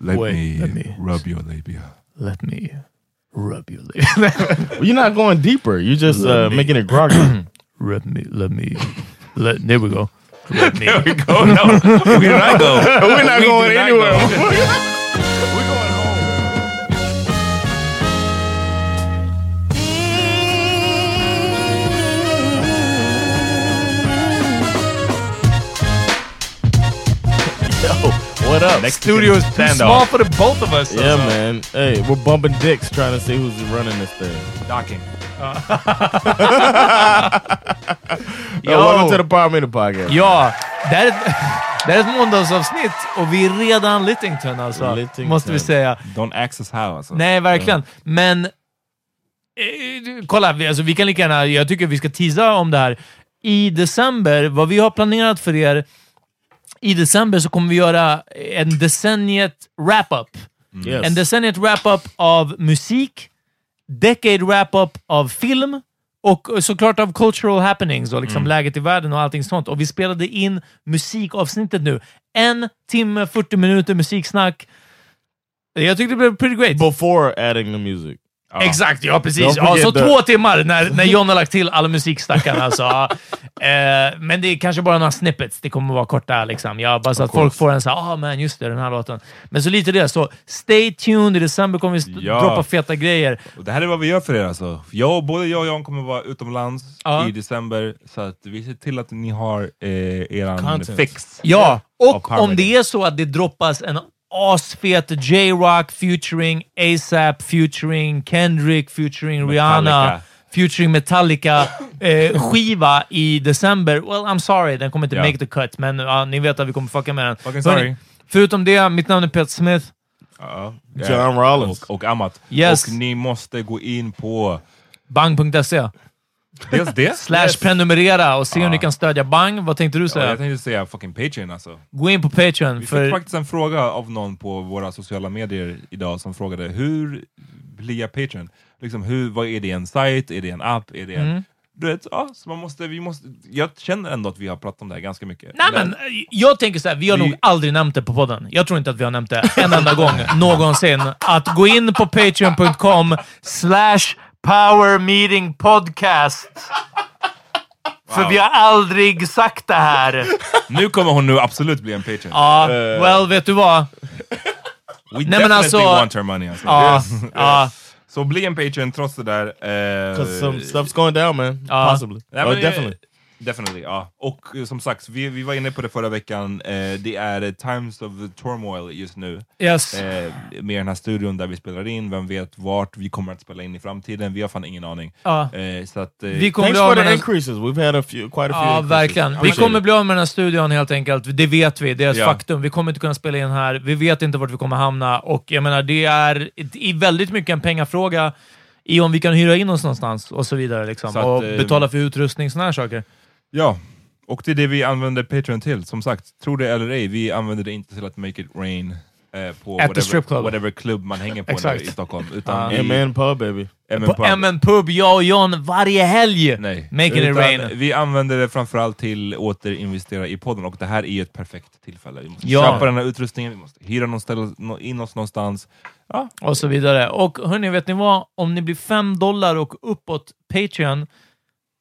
Let, Wait, me, let me- rub your labia. Let me rub your labia. You're not going deeper. You're just uh, making it groggy. rub me. Let me. Let. There we go. Let me. There we go. No, we did not go. We're not We going did not anywhere. go. Up? Next studio is too Stand small for the both of us. Yeah, man. Hey, we're bumping dicks trying to see who's running this thing. Docking. Yo, welcome to the Power Meter Podcast. Ja, det är ett, det här är ett måndagsavsnitt och vi är redan Littington alltså. Littington. Måste vi säga. Don't access how alltså. Nej, verkligen. Men eh, kolla, vi, alltså, vi kan lika gärna, jag tycker vi ska teasa om det här. I december, vad vi har planerat för er, i december så kommer vi göra en decenniet wrap-up. Yes. En decenniet wrap-up av musik, decade wrap-up av film och såklart av cultural happenings och liksom läget i världen och allting sånt. Och vi spelade in musikavsnittet nu. En timme, 40 minuter musiksnack. Jag tyckte det blev pretty great. Before adding the music. Exakt, ja precis. Ja, så två timmar när, när John har lagt till alla musikstackarna. Alltså. Eh, men det är kanske bara några snippets. Det kommer vara korta liksom. Ja, bara så att folk får en så här, ah man, just det, den här låten. Men så lite det. Så stay tuned. I december kommer vi Ja. droppa feta grejer. Och det här är vad vi gör för er alltså. Jag, både jag och Jan kommer vara utomlands Ja. i december, så att vi ser till att ni har eh, eran Content. fix. Ja, Av och om det är så att det droppas en asfet J-Rock featuring ASAP, featuring Kendrick, featuring Rihanna, Metallica. featuring Metallica eh, skiva i december. Well, I'm sorry, den kommer inte Ja. make the cut, men ja, ni vet att vi kommer fucka med den. Fucking sorry. Hörni, förutom det, mitt namn är Peter Smith. Ja. John Rollins. Och, och Amat. Yes. Och ni måste gå in på Bang.se dels det. slash Yes. prenumerera och se om ni kan stödja Bang. Vad tänkte du Ja, säga? jag tänkte säga fucking Patreon alltså. Gå in på Patreon. Vi fick För, faktiskt en fråga av någon på våra sociala medier idag som frågade hur blir jag Patreon? Liksom, hur, vad är det en sajt? Är det en app? Är det en... Mm. Du vet, ja, så man måste, vi måste, jag känner ändå att vi har pratat om det här ganska mycket. Nej, men, eh, jag tänker så här, vi har Vi- nog aldrig nämnt det på podden. Jag tror inte att vi har nämnt det en enda gång någonsin. Att gå in på patreon.com slash power meeting podcast. För vi har aldrig sagt det här. Nu kommer hon nu absolut bli en Patreon. Ja, well, vet du vad? We men definitely alltså- want her money alltså. Ja, Yes. ja. Så bli en Patreon trots det där. eh, Because some stuff's going down, man. Ja. Possibly. Nej, oh, men, definitely. Definitely, ja. Och eh, som sagt, vi, vi var inne på det förra veckan, eh, det är Times of the Turmoil just nu. Yes. Eh, med den här studion där vi spelar in, vem vet vart vi kommer att spela in i framtiden, vi har fan ingen aning. Ja. Eh, så att, eh, Vi kommer Thanks for the increases. We've had a few, quite a few Ja, increases. verkligen. Vi kommer bli av med den här studion helt enkelt. Det vet vi. Det är ett Ja. faktum. Vi kommer inte kunna spela in här. Vi vet inte vart vi kommer hamna. Och jag menar, det är i väldigt mycket en pengafråga i om vi kan hyra in oss någonstans och så vidare. Liksom. Så att, och eh, betala för utrustning, sådana här saker. Ja, Och det är det vi använder Patreon till, som sagt. Tro det eller ej, vi använder det inte till att make it rain eh, på At the strip club. whatever, whatever klubb man hänger på där i Stockholm. Utan Ja. vi, MN pub baby. MN På pub. MN Pub, jag och John varje helg! Nej. Making it Utan rain. Vi använder det framförallt till återinvestera i podden och det här är ju ett perfekt tillfälle. Vi måste Ja. köpa den här utrustningen, vi måste hyra någon ställe, in oss någonstans. Ja, och så vidare. Och hörni, vet ni vad? Om ni blir 5 dollar och uppåt Patreon,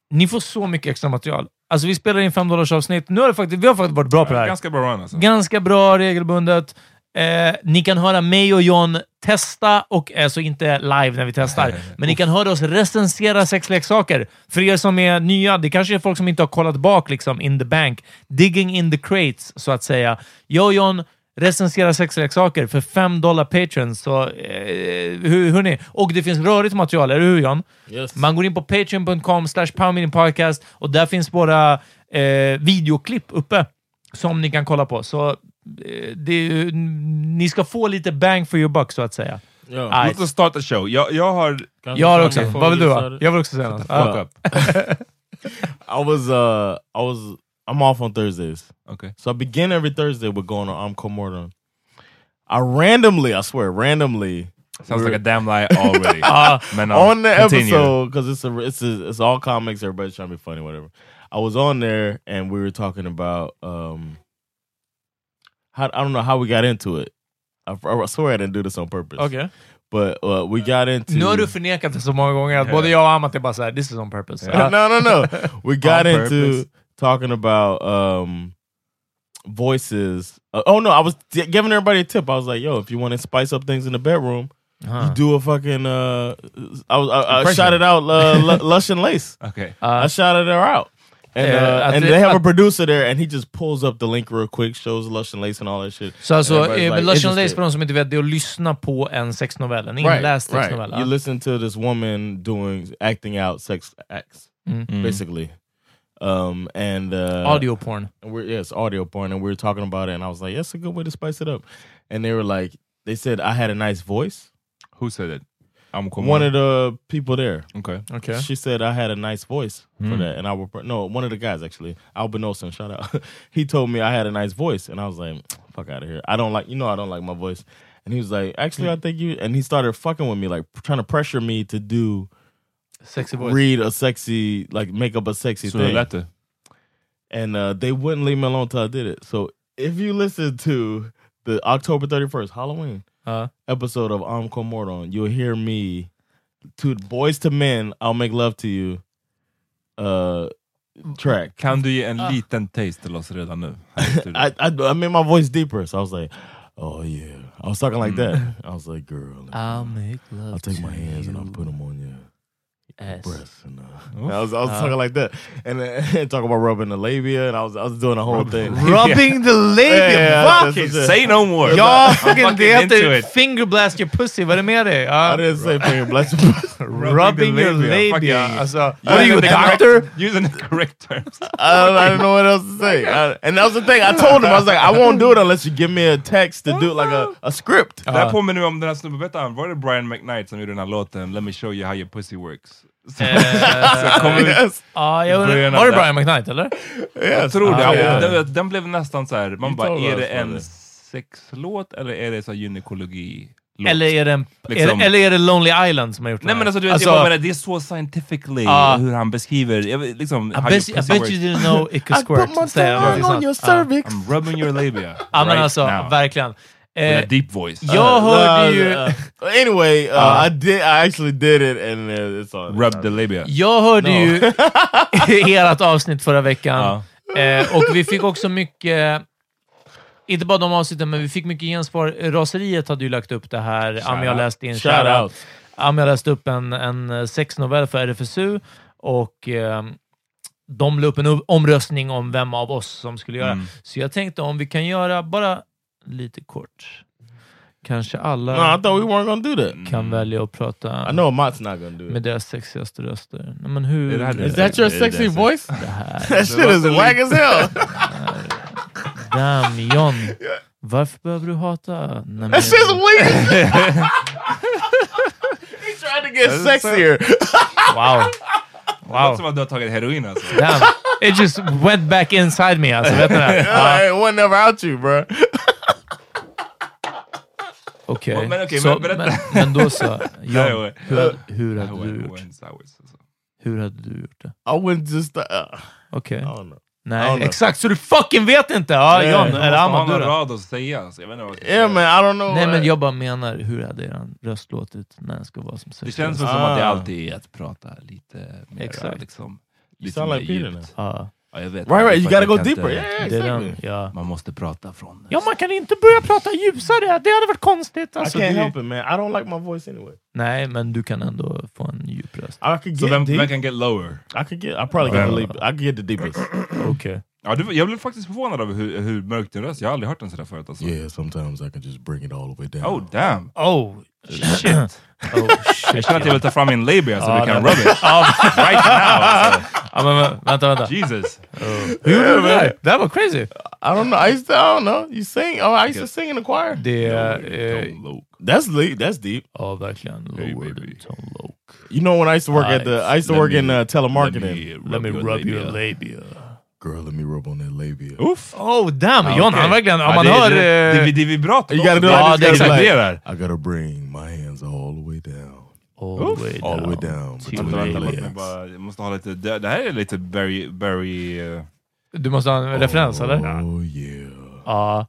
ni får så mycket extra material. Alltså vi spelar in 5 dollars avsnitt. Nu har faktiskt, vi har faktiskt varit bra på det här. ganska bra run alltså. Ganska bra regelbundet. Eh, ni kan höra mig och John testa, och alltså inte live när vi testar, men ni kan höra oss recensera sexleksaker. För er som är nya, det kanske är folk som inte har kollat bak liksom in the bank. Digging in the crates, så att säga. Jag och John recenserar sexleksaker för 5 dollar Patreon. Så, eh, hur, hörni. Och det finns rörigt material, eller hur John? Yes. Man går in på patreon.com slash podcast och där finns våra eh, videoklipp uppe som ni kan kolla på. Så eh, det, ni ska få lite bang for your buck, så att säga. Ja. Låt oss starta show. Jag, jag har... Jag har också. Vad vill du ha? Jag vill också säga något. Fuck up. I was uh I was I'm off on Thursdays. Okay. So I begin every Thursday with going on I'm Comordon. I randomly, I swear, randomly Sounds like a damn lie already. Ah, Men, uh, on the continue. episode because it's a it's a, it's all comics. Everybody's trying to be funny, whatever. I was on there and we were talking about um how I don't know how we got into it. I, I swear I didn't do this on purpose. Okay. but uh, we got into Nu har du förnekat det så många gånger att både jag och Amat är bara såhär, this is on purpose. no, no, no. We got into purpose. Talking about um voices. Uh, oh no, I was giving everybody a tip. I was like, "Yo, if you want to spice up things in the bedroom, Aha. you do a fucking." Uh, I was I, I Impression. shouted out uh, Lush and Lace. Okay. Ah, I shouted her out. And, Yeah, uh, and thi- they have I- a producer there, and he just pulls up the link real quick, shows Lush and Lace and all that shit. så alltså, Everybody's eh, like, Lush and Lace, interested. för de som inte vet, det är att lyssna på en sexnovell. En Right, inläst right. sexnovell. You listen to this woman doing acting out sex acts, Mm. basically. Um, and uh, Audio porn. And we're yes, audio porn, and we were talking about it, and I was like, "That's a good way to spice it up." And they were like, they said I had a nice voice. Who said it? I'm One of the people there, Okay. Okay. she said I had a nice voice for Mm. that, and I would no one of the guys actually, Albin Olsen, shout out. he told me I had a nice voice, and I was like, "Fuck out of here! I don't like you know I don't like my voice." And he was like, "Actually, I think you," and he started fucking with me, like trying to pressure me to do Sexy voice. read a sexy, like make up a sexy Så thing. det and uh, they wouldn't leave me alone till I did it. So if you listen to the October 31st Halloween Ja. episode of I'm Comordon, you'll hear me to boys to men, I'll make love to you uh track. Kan du ge en Ah. liten taste till oss redan nu? I, I I made my voice deeper, so I was like, "Oh yeah," I was talking like that. I was like, "Girl, I'll make love I'll take to my hands and I'll put them on your Ass. breasts." And, uh, I was I was Ah. talking like that, and then talk about rubbing the labia, and I was I was doing a whole thing. Rubbing the labia! Yeah, Va? that's- that's- Say no more! Ja, I'm fucking, det fucking into heter it. finger blast your pussy. Vad är det med dig? I didn't say finger blast. Rubbing, the your labia. labia. Fucking- Alltså, what are you, a Using the doctor? correct- Using the correct terms. I, don't, I didn't know what else to say. I- and that was the thing. I told him I was like, I won't do it unless you give me a text to do like a, a script. Det här påminner mig om den här snubben, vet han, var det Brian McKnight som gjorde den här låten Let me show you how your pussy works? Ut, yes. Ja, jag undrar, var det. Brian McKnight, eller? jag tror det. Ah, Ja, ja. Den, den blev nästan så här. man You bara, är det en sexlåt eller är det så här gynekologi? Eller är, det en, Liksom- är, det, eller är det Lonely Island som har gjort Nej det men alltså, du vet, jag bara menar, det är så scientifically Ah. hur han beskriver, jag vet, liksom, I how bet, your I pussy bet works. you didn't know it could I squirt. put my säger han, tongue någonting on your Ja. cervix. I'm rubbing your labia Ja, men right alltså, now. verkligen. A deep voice. jag hörde Uh, ju... uh, anyway, uh, Uh. I did. I actually did it, and uh, it's on. Rub the labia. Jag hörde No. ju ert avsnitt förra veckan. Eh, och vi fick också mycket... Inte bara de avsnitten, men vi fick mycket gensvar. Raseriet hade ju lagt upp det här. Ami har läst in. Shout Shout out. Ami har läst upp en, en sexnovell för RFSU och eh, de la upp en omröstning om vem av oss som skulle göra. Mm. Så jag tänkte om vi kan göra bara lite kort. Kanske alla No, I thought we weren't gonna do that. kan välja att prata I know Amat's not gonna do med deras sexigaste röster. Nej, men hur... Is that your sexy voice? det här? That shit is whack as hell. Damn, John. Varför behöver du hata? Nej, men, That shit's weird. He's trying to get sexier. wow. Det låter Wow. som att du har tagit heroin alltså. Damn. It just went back inside me alltså, vet ni det? Ja, it went never out you bro. Okej. Men okej, Så, men men, men då så, John, hur, hade- hur Det hade du det gjort? alltså. Hur hade du gjort det? I wouldn't just. Uh, Okej. Nej, know. exakt. Så du fucking vet inte! Ja, Nej, John, eller måste ha Ahmad, du då? rad att säga. Alltså. Jag vet inte vad jag ska Yeah man, I don't know. Nej, men uh, jag bara menar, hur hade er röst låtit när den ska vara som Det sexuell? känns väl som att det Ah. alltid är att prata lite mer Exakt. liksom, lite mer djupt. Ja, Ja, jag vet. Right, right. You gotta jag go deeper. Yeah, det är exactly. Ja. Man måste prata från... ja, man kan inte börja prata ljusare. Det hade varit konstigt. I Alltså, can't det- help it, man. I don't like my voice anyway. Nej, men du kan ändå få en djup röst. I could Så get vem, deep. vem kan get lower? I could get. I probably get Vem? the. I could get the deepest. Okej. Ja, du, jag blev faktiskt förvånad över hur, hur mörk din röst Jag har aldrig hört den sådär förut. Alltså. Yeah, sometimes I can just bring it all the way down. Oh damn! Oh, shit. oh, Jag shit. känner att jag vill ta fram min labia så du kan rub it. right now! Alltså. Ja, men, men, vänta, vänta. Jesus! Hur gjorde du det där? Det här var crazy. I don't know. I used to. I don't know. You sing? Oh, I used to sing in the choir. Det är... Eh, Don't. That's deep. That's deep. ja, verkligen. Hey, Lower baby. than tone. You know when I used to work at the. I used to Let work in me- uh, telemarketing. Let me rub your labia. Girl, let me rub on that labia. Oof. Oh damn! John, okej. han verkligen... Om Ja, man det, hör... Det, det, det, det är vibrato. You gotta do Ja, det är this. exakt det. I gotta bring my hands all the way down. All the way All the way down. down. to between Vänta, the vänta, låt legs. mig bara, jag måste ha lite, det, det här är lite very, very... Uh, Du måste ha en referens, eller? Oh yeah. Ja.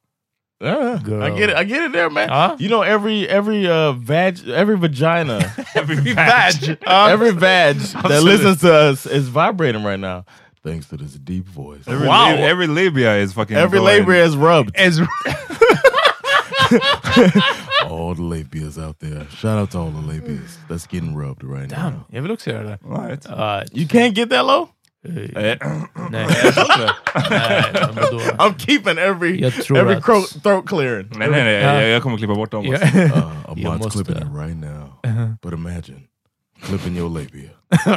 Yeah, Girl. I get it. I get it there, man. Huh? You know every every uh vag every vagina every Badge! every vag that listens to us is vibrating right now. Thanks to this deep voice. Every, Wow. every labia is fucking Every going- labor is rubbed. Is- all the labias out there. Shout out to all the labias that's getting rubbed right Damn, now. jag vill också göra det. Right. Ja, You can't get that low. Eh, nej. Nej, men vadå? I'm keeping every Jag tror every att- cro- throat clearing. nej, nej, nej, Ja. jag, jag kommer klippa bort dem. Ja. alltså. Uh, Jag Ahmad's måste- clipping it right now. But imagine clipping your labia.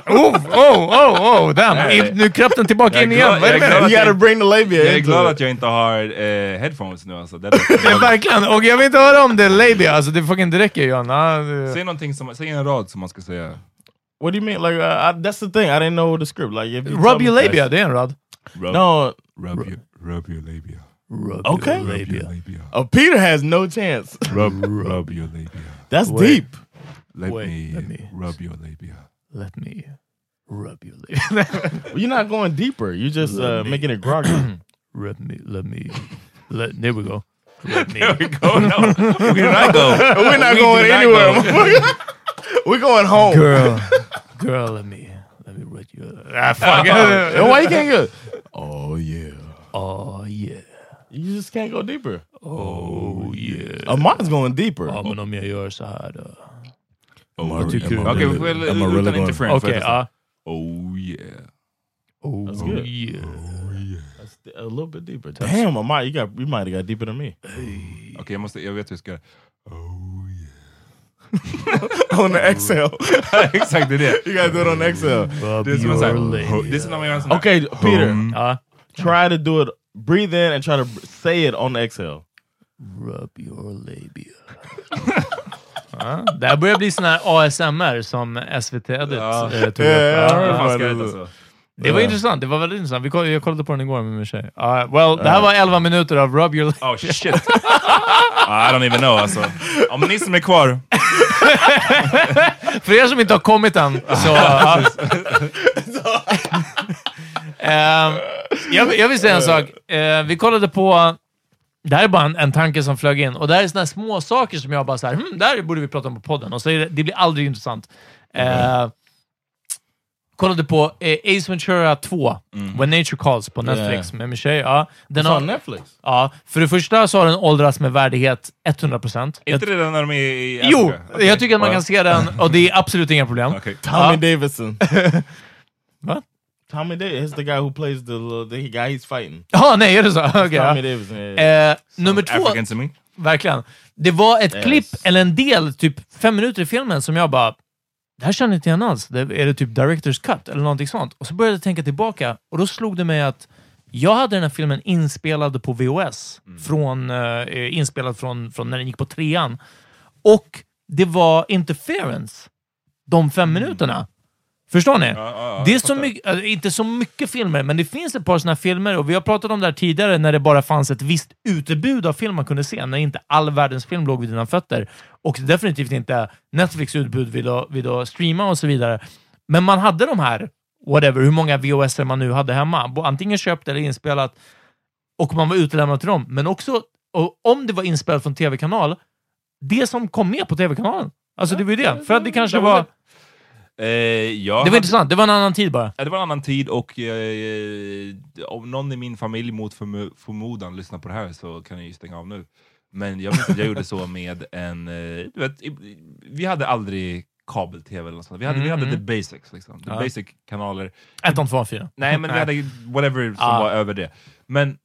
Oh, oh, oh, oh, damn! In, nu kröp den tillbaka Jag är in igen. Vad är det är med? You gotta bring the labia Jag är glad att jag inte har eh, headphones nu alltså. Det Ja, Verkligen! Och jag vill inte höra om det labia, alltså det fucking det räcker det- Säg någonting som, säg en rad som man ska säga. What do you mean? Like uh, I, that's the thing. I didn't know the script. Like if you Rub your labia, det är en rad. Rub, No, rub, your, rub your labia. Rub Okay. your Rub your labia. labia. uh, Peter has no chance. Rub, rub your labia. That's Wait. deep. Let, Wait, me, let me- rub your labia. Let me rub your labia. You're not going deeper. You're just uh, making it groggy. rub me, let me... Let, there we go. Rub me. There we go. No, we do not go. We're not We going do not anywhere. We're going home. Girl, girl, let me, let me rub your... Ah, fuck. And why you can't go? Oh yeah. oh yeah. You just can't go deeper. Oh yeah. Uh, mine's going deeper. Ja, men om jag gör så här då? Am I, tycker am? I Okej, really, okay, am I really utan going? interference. Okej, får jag Oh yeah. Oh That's good. yeah. That's a little bit deeper. Damn, I might. You got. You might have got deeper than me. Okej, jag, måste, jag vet hur jag ska... Oh yeah. on the exhale, Exakt, det är det. you gotta do it on the exhale. Rub Det är som en your sån här... Det är som när man gör en sån här... Okay, Peter, Hum. Uh, ja. try to do it. Breathe in and try to b- say it on the exhale. Rub your labia. Ja, det här börjar bli sån här ASMR som SVT Edit Ja. eh, tog upp. ja, så? Det var intressant. Det var väldigt intressant. Vi koll, jag kollade på den igår med min tjej. Ja, well, det här var 11 minuter av Rub your. Oh shit. I don't even know alltså. Om ni som är kvar, För er som inte har kommit än, så... Ehm, jag, jag vill säga en sak. Eh, vi kollade på... Det här är bara en, en tanke som flög in. Och det här är såna här små saker som jag bara så här, hm, det här borde vi prata om på podden. Och så det, det blir aldrig intressant. Eh, kollade på eh, Ace Ventura 2, When Nature Calls på Netflix med min tjej. Ja, den har, Netflix. ja, för det första så har den åldrats med värdighet 100%. är inte det när de är i Jo, Afrika? Okej. jag tycker att man kan se den och det är absolut inga problem. Okej. Tommy Ja. Davidson. What? Tommy Davis, the guy who plays the the guy he's fighting. Ja, nej, är det så? Okej, ja. Yeah. Eh, nummer två, African to me. verkligen. Det var ett Yes. klipp, eller en del, typ fem minuter i filmen, som jag bara... Det här känner jag inte igen alls. Det, är det typ Director's Cut eller någonting sånt? Och så började jag tänka tillbaka och då slog det mig att jag hade den här filmen inspelad på VHS. Från, eh, inspelad från, från när den gick på trean. Och det var interference de fem minuterna. Förstår ni? Ja, ja, det är så mycket, alltså, inte så mycket filmer, men det finns ett par såna här filmer, och vi har pratat om det här tidigare, när det bara fanns ett visst utbud av film man kunde se, när inte all världens film låg vid dina fötter. Och definitivt inte Netflix utbud vid att, vid att streama och så vidare. Men man hade de här, whatever, hur många VHS man nu hade hemma, antingen köpt eller inspelat, och man var utlämnad till dem. Men också, om det var inspelat från tv-kanal, det som kom med på tv-kanalen. Alltså det var ju det. För att det kanske var... Eh, Det hade- var intressant. Det var en annan tid bara. Ja, det var en annan tid och eh, om någon i min familj mot förmo- förmodan lyssnar på det här så kan jag ju stänga av nu. Men jag minns att jag gjorde så med en... Eh, du vet, vi hade aldrig kabel-tv eller något sånt. Vi hade, vi Mm, hade mm. the basics. Liksom. The Ja. basic kanaler. Ettan, tvåan, fyran. Nej, men vi hade whatever som Ja. var över det. Men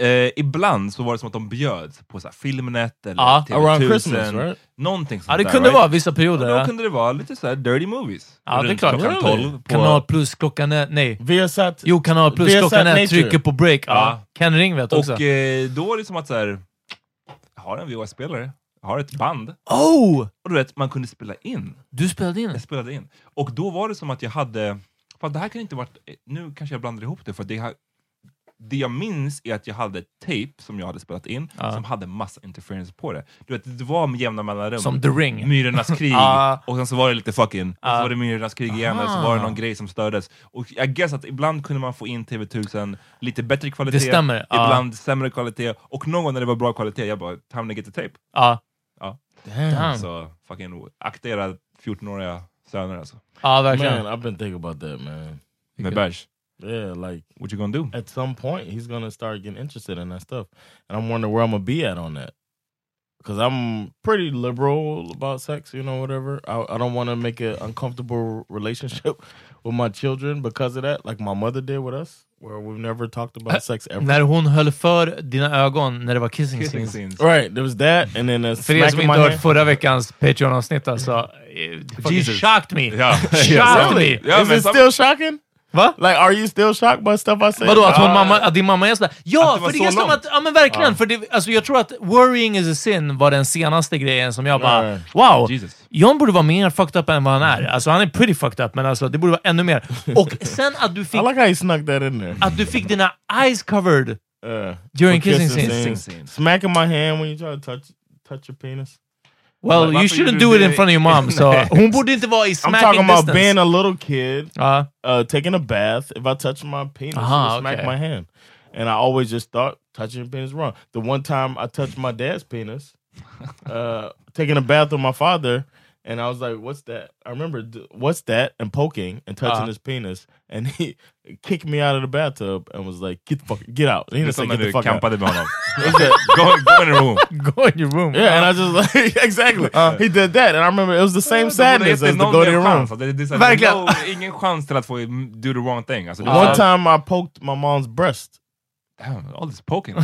eh, ibland så var det som att de bjöd på så här, Filmnet eller Ja. TV1000. Around Christmas, right? Någonting sånt Ja, det där, kunde right? vara vissa perioder. Och då ja. kunde det vara lite så här dirty movies. Ja, det är Runt klart. Klockan Really? 12 på, Kanal plus klockan ett, nej. Viasat. Jo, kanal plus Viasat klockan ett, trycker på break. Ja. Ja. Ken Ring vet också. Och eh, då är det som att så här, jag har en VHS-spelare, jag har ett band, oh! och du vet, man kunde spela in. Du spelade in? Jag spelade in. Och då var det som att jag hade, fan det här kan inte varit, nu kanske jag blandar ihop det, för det, här, det jag minns är att jag hade ett tape som jag hade spelat in, Ja. som hade massa interference på det. Du vet, det var med jämna mellanrum. Som The Ring. Myrornas krig, Ja. och sen så var det lite fucking, och Ja. så var det Myrornas krig igen, och så var det någon grej som stördes. Och jag guess att ibland kunde man få in TV1000 lite bättre kvalitet, Det stämmer, ibland sämre kvalitet, och någon gång när det var bra kvalitet, jag bara, time to get the tape. Ja. Ja. Damn. Så fucking akta era 14-åriga söner alltså. Ja, verkligen. Man, I've been thinking about that, man. Med bärs. Yeah, like What you gonna do? at some point he's gonna start getting interested in that stuff, and I'm wondering where I'm gonna be at on that. Because I'm pretty liberal about sex, you know, whatever. I, I don't want to make an uncomfortable relationship with my children because of that, like my mother did with us, where we've never talked about sex ever. När hon höll för dina ögon när det var kissing, Kissing scenes. scenes. Right, there was that, and then a För er som smack in inte my hört hand. förra veckans Patreon-avsnitt alltså. eh, Jesus. shocked me! Ja. Shocked me! Ja, Is men it still shocking? Va? Like, are you still shocked by stuff I say? Vadå, att, hon Ah. mamma, att din mamma är sådär? Ja, Att det för det är som långt. att, ja men verkligen, för det, alltså, jag tror att worrying is a sin var den senaste grejen som jag bara, Right. wow, Jesus. John borde vara mer fucked up än vad han är. Alltså han är pretty fucked up, men alltså, det borde vara ännu mer. Och sen att du I fick, like how you snuck that in there. att du fick dina eyes covered Uh, during kissing kissing scenes. scenes. Smacking my hand when you try to touch touch your penis. Well, you shouldn't do it in front of your mom, So hon borde inte vara i I'm smacking talking about distance. being a little kid, Ja. uh, taking a bath. If I touch my penis, she would smack okay. my hand. And I always just thought touching your penis is wrong. The one time I touched my dad's penis, uh, taking a bath with my father, and I was like, "What's that?" I remember, "What's that?" and poking and touching Uh. his penis, and he kicked me out of the bathtub and was like, "Get the fuck, get out!" He Det är didn't say get the fuck out. campade med honom. He said, Go, go in the room. Go in your room. Yeah, and I just like exactly. he did that, and I remember it was the same borde sadness as the go to your room. chans. Det- det är så här, Verkligen. no, ingen chans till att få do the wrong thing. Alltså, One time I poked my mom's breast. Damn, all this poking.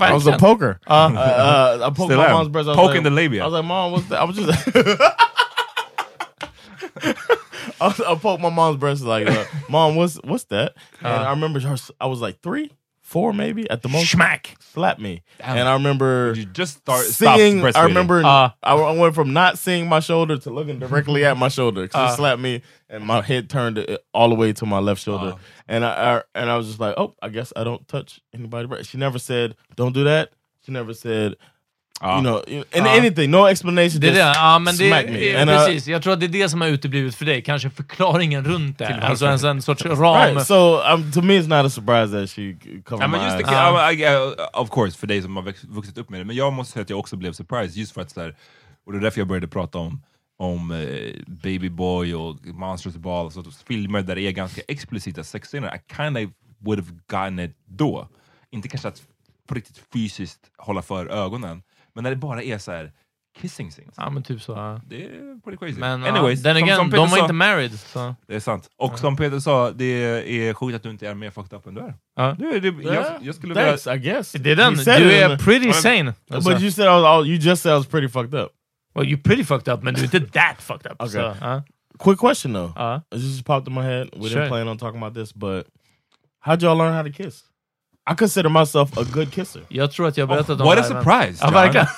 I was a poker. Uh, uh, I poked Still my am. mom's breast. I was Poking like, the labia. I was like, Mom, what's that? I was just. I, was, I poked my mom's breast like, uh, Mom, what's what's that? And I remember her. I was like three, four, maybe at the most. Smack! slap me, and I remember You just start, seeing. I remember Uh. I, I went from not seeing my shoulder to looking directly at my shoulder. 'cause Uh. it slapped me, and my head turned uh, all the way to my left shoulder. Uh. And I, I and I was just like, oh, I guess I don't touch anybody. breast. She never said, don't do that. She never said, Ja. you know, and Uh. anything, no explanation. Det är just det, ja men det, smack me. And, uh, precis. Jag tror att det är det som har uteblivit för dig. Kanske förklaringen runt det. Alltså en, en sorts ram. Right. So um, to me, it's not a surprise that she covered Ja, men my just eyes. det, ja, I- I- of course, för dig som har växt- vuxit upp med det. Men jag måste säga att jag också blev surprised, just för att så här, och det är därför jag började prata om, om eh, Baby Boy och Monsters Ball, så filmer där det är ganska explicita sexscener. I kind of would have gotten it då. Inte kanske att på riktigt fysiskt hålla för ögonen, men när det bara är så här kissing scenes. Ja men typ så. ja. Det är pretty crazy. Men Anyways, ja, den som- again, som de var inte married. Så. Det är sant. Och som Peter sa, det är sjukt att du inte är mer fucked up än du är. Ja. Jag, jag skulle vilja... thanks, I guess. Det är den. He said Du it är pretty men- sane. Alltså. But you said I was you just said I was pretty fucked up. well, you're pretty fucked up, men du är inte that fucked up. Okay. Så, ja. Quick question though. Ja. It just popped in my head. We Sure. didn't plan on talking about this, but how'd y'all learn how to kiss? I consider myself a good kisser. Jag tror att jag berättat om What det a men- surprise! Ja, John. verkligen.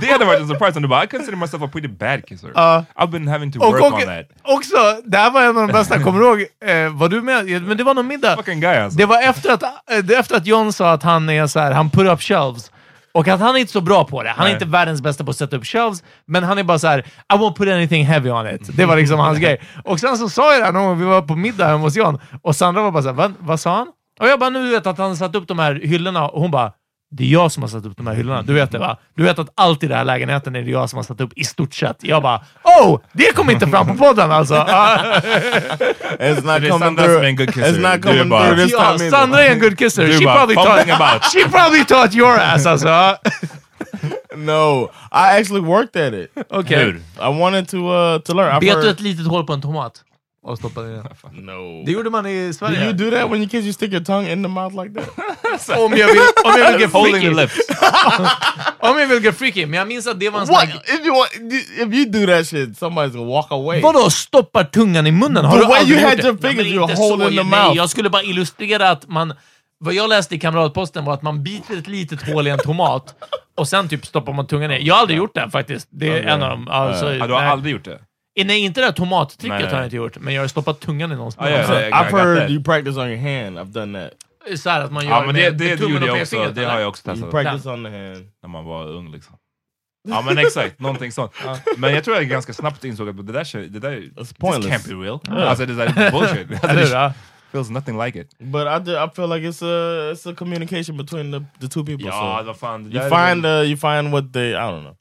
Det hade varit en surprise om du bara I consider myself a pretty bad kisser. Ja. I've been having to work och on that. också, det här var en av de bästa, kommer du ihåg? Eh, var du med? Men det var någon middag. Fucking guy alltså. Det var efter att, eh, efter att John sa att han är så här, han put up shelves. Och att han är inte så bra på det. Han är Nej. inte världens bästa på att sätta upp shelves, men han är bara så här: I won't put anything heavy on it. Det var liksom hans grej. Och sen så sa jag det här någon gång, vi var på middag hemma hos John, och Sandra var bara såhär, vad, vad sa han? Och jag bara, nu vet att han satt upp de här hyllorna, och hon bara, det är jag som har satt upp de här hyllorna. Du vet det va? Du vet att allt i den här lägenheten är det jag som har satt upp i stort sett. Jag bara, oh! Det kom inte fram på podden alltså! It's not coming through. som är en good kisser. It's not coming bara- through this ja, time. Sandra är en good kisser. She bara, probably, taught, about. she probably taught your ass alltså. No, I actually worked at it. Okej. Hur? I wanted to uh, to learn. Bet du ett litet hål på en tomat? Och stoppade den. No. Det gjorde man i Do Sverige. you do that when you kiss? You stick your tongue in the mouth like that? om, jag vill, om jag vill get freaky. lips. Om jag vill get freaky. Men jag minns att det var en sån What här... if you want? If you do that shit, somebody's gonna walk away. Vadå stoppar tungan i munnen? Har The du way aldrig you gjort had det? Nej, you were holding så. the Nej, mouth. jag skulle bara illustrera att man... Vad jag läste i Kamratposten var att man biter ett litet hål i en tomat och sen typ stoppar man tungan ner. Jag har aldrig gjort det faktiskt. Det är en av dem. Alltså, Ja, du har nej. aldrig gjort det? Nej, inte det här tomattricket Nej, har jag inte gjort, men jag har stoppat tungan i någons Ja, ja, mun. ja. I I've heard you practice on your hand. I've done that. Så här att man gör Ja, men det, med, det, med det tummen gjorde och jag också. pekfingret. Det har eller? jag också You testat. practice on the hand. När man var ung liksom. Ja men exakt, någonting sånt. Men jag tror jag ganska snabbt insåg att det där, shit- det där It's pointless. can't be real. Alltså det där är bullshit. Alltså, Eller hur? det ja? feels nothing like it. But I, do, I feel like it's a it's a communication between the, the two people. Ja, so vad fan. det you där är find uh, you find what they I don't know.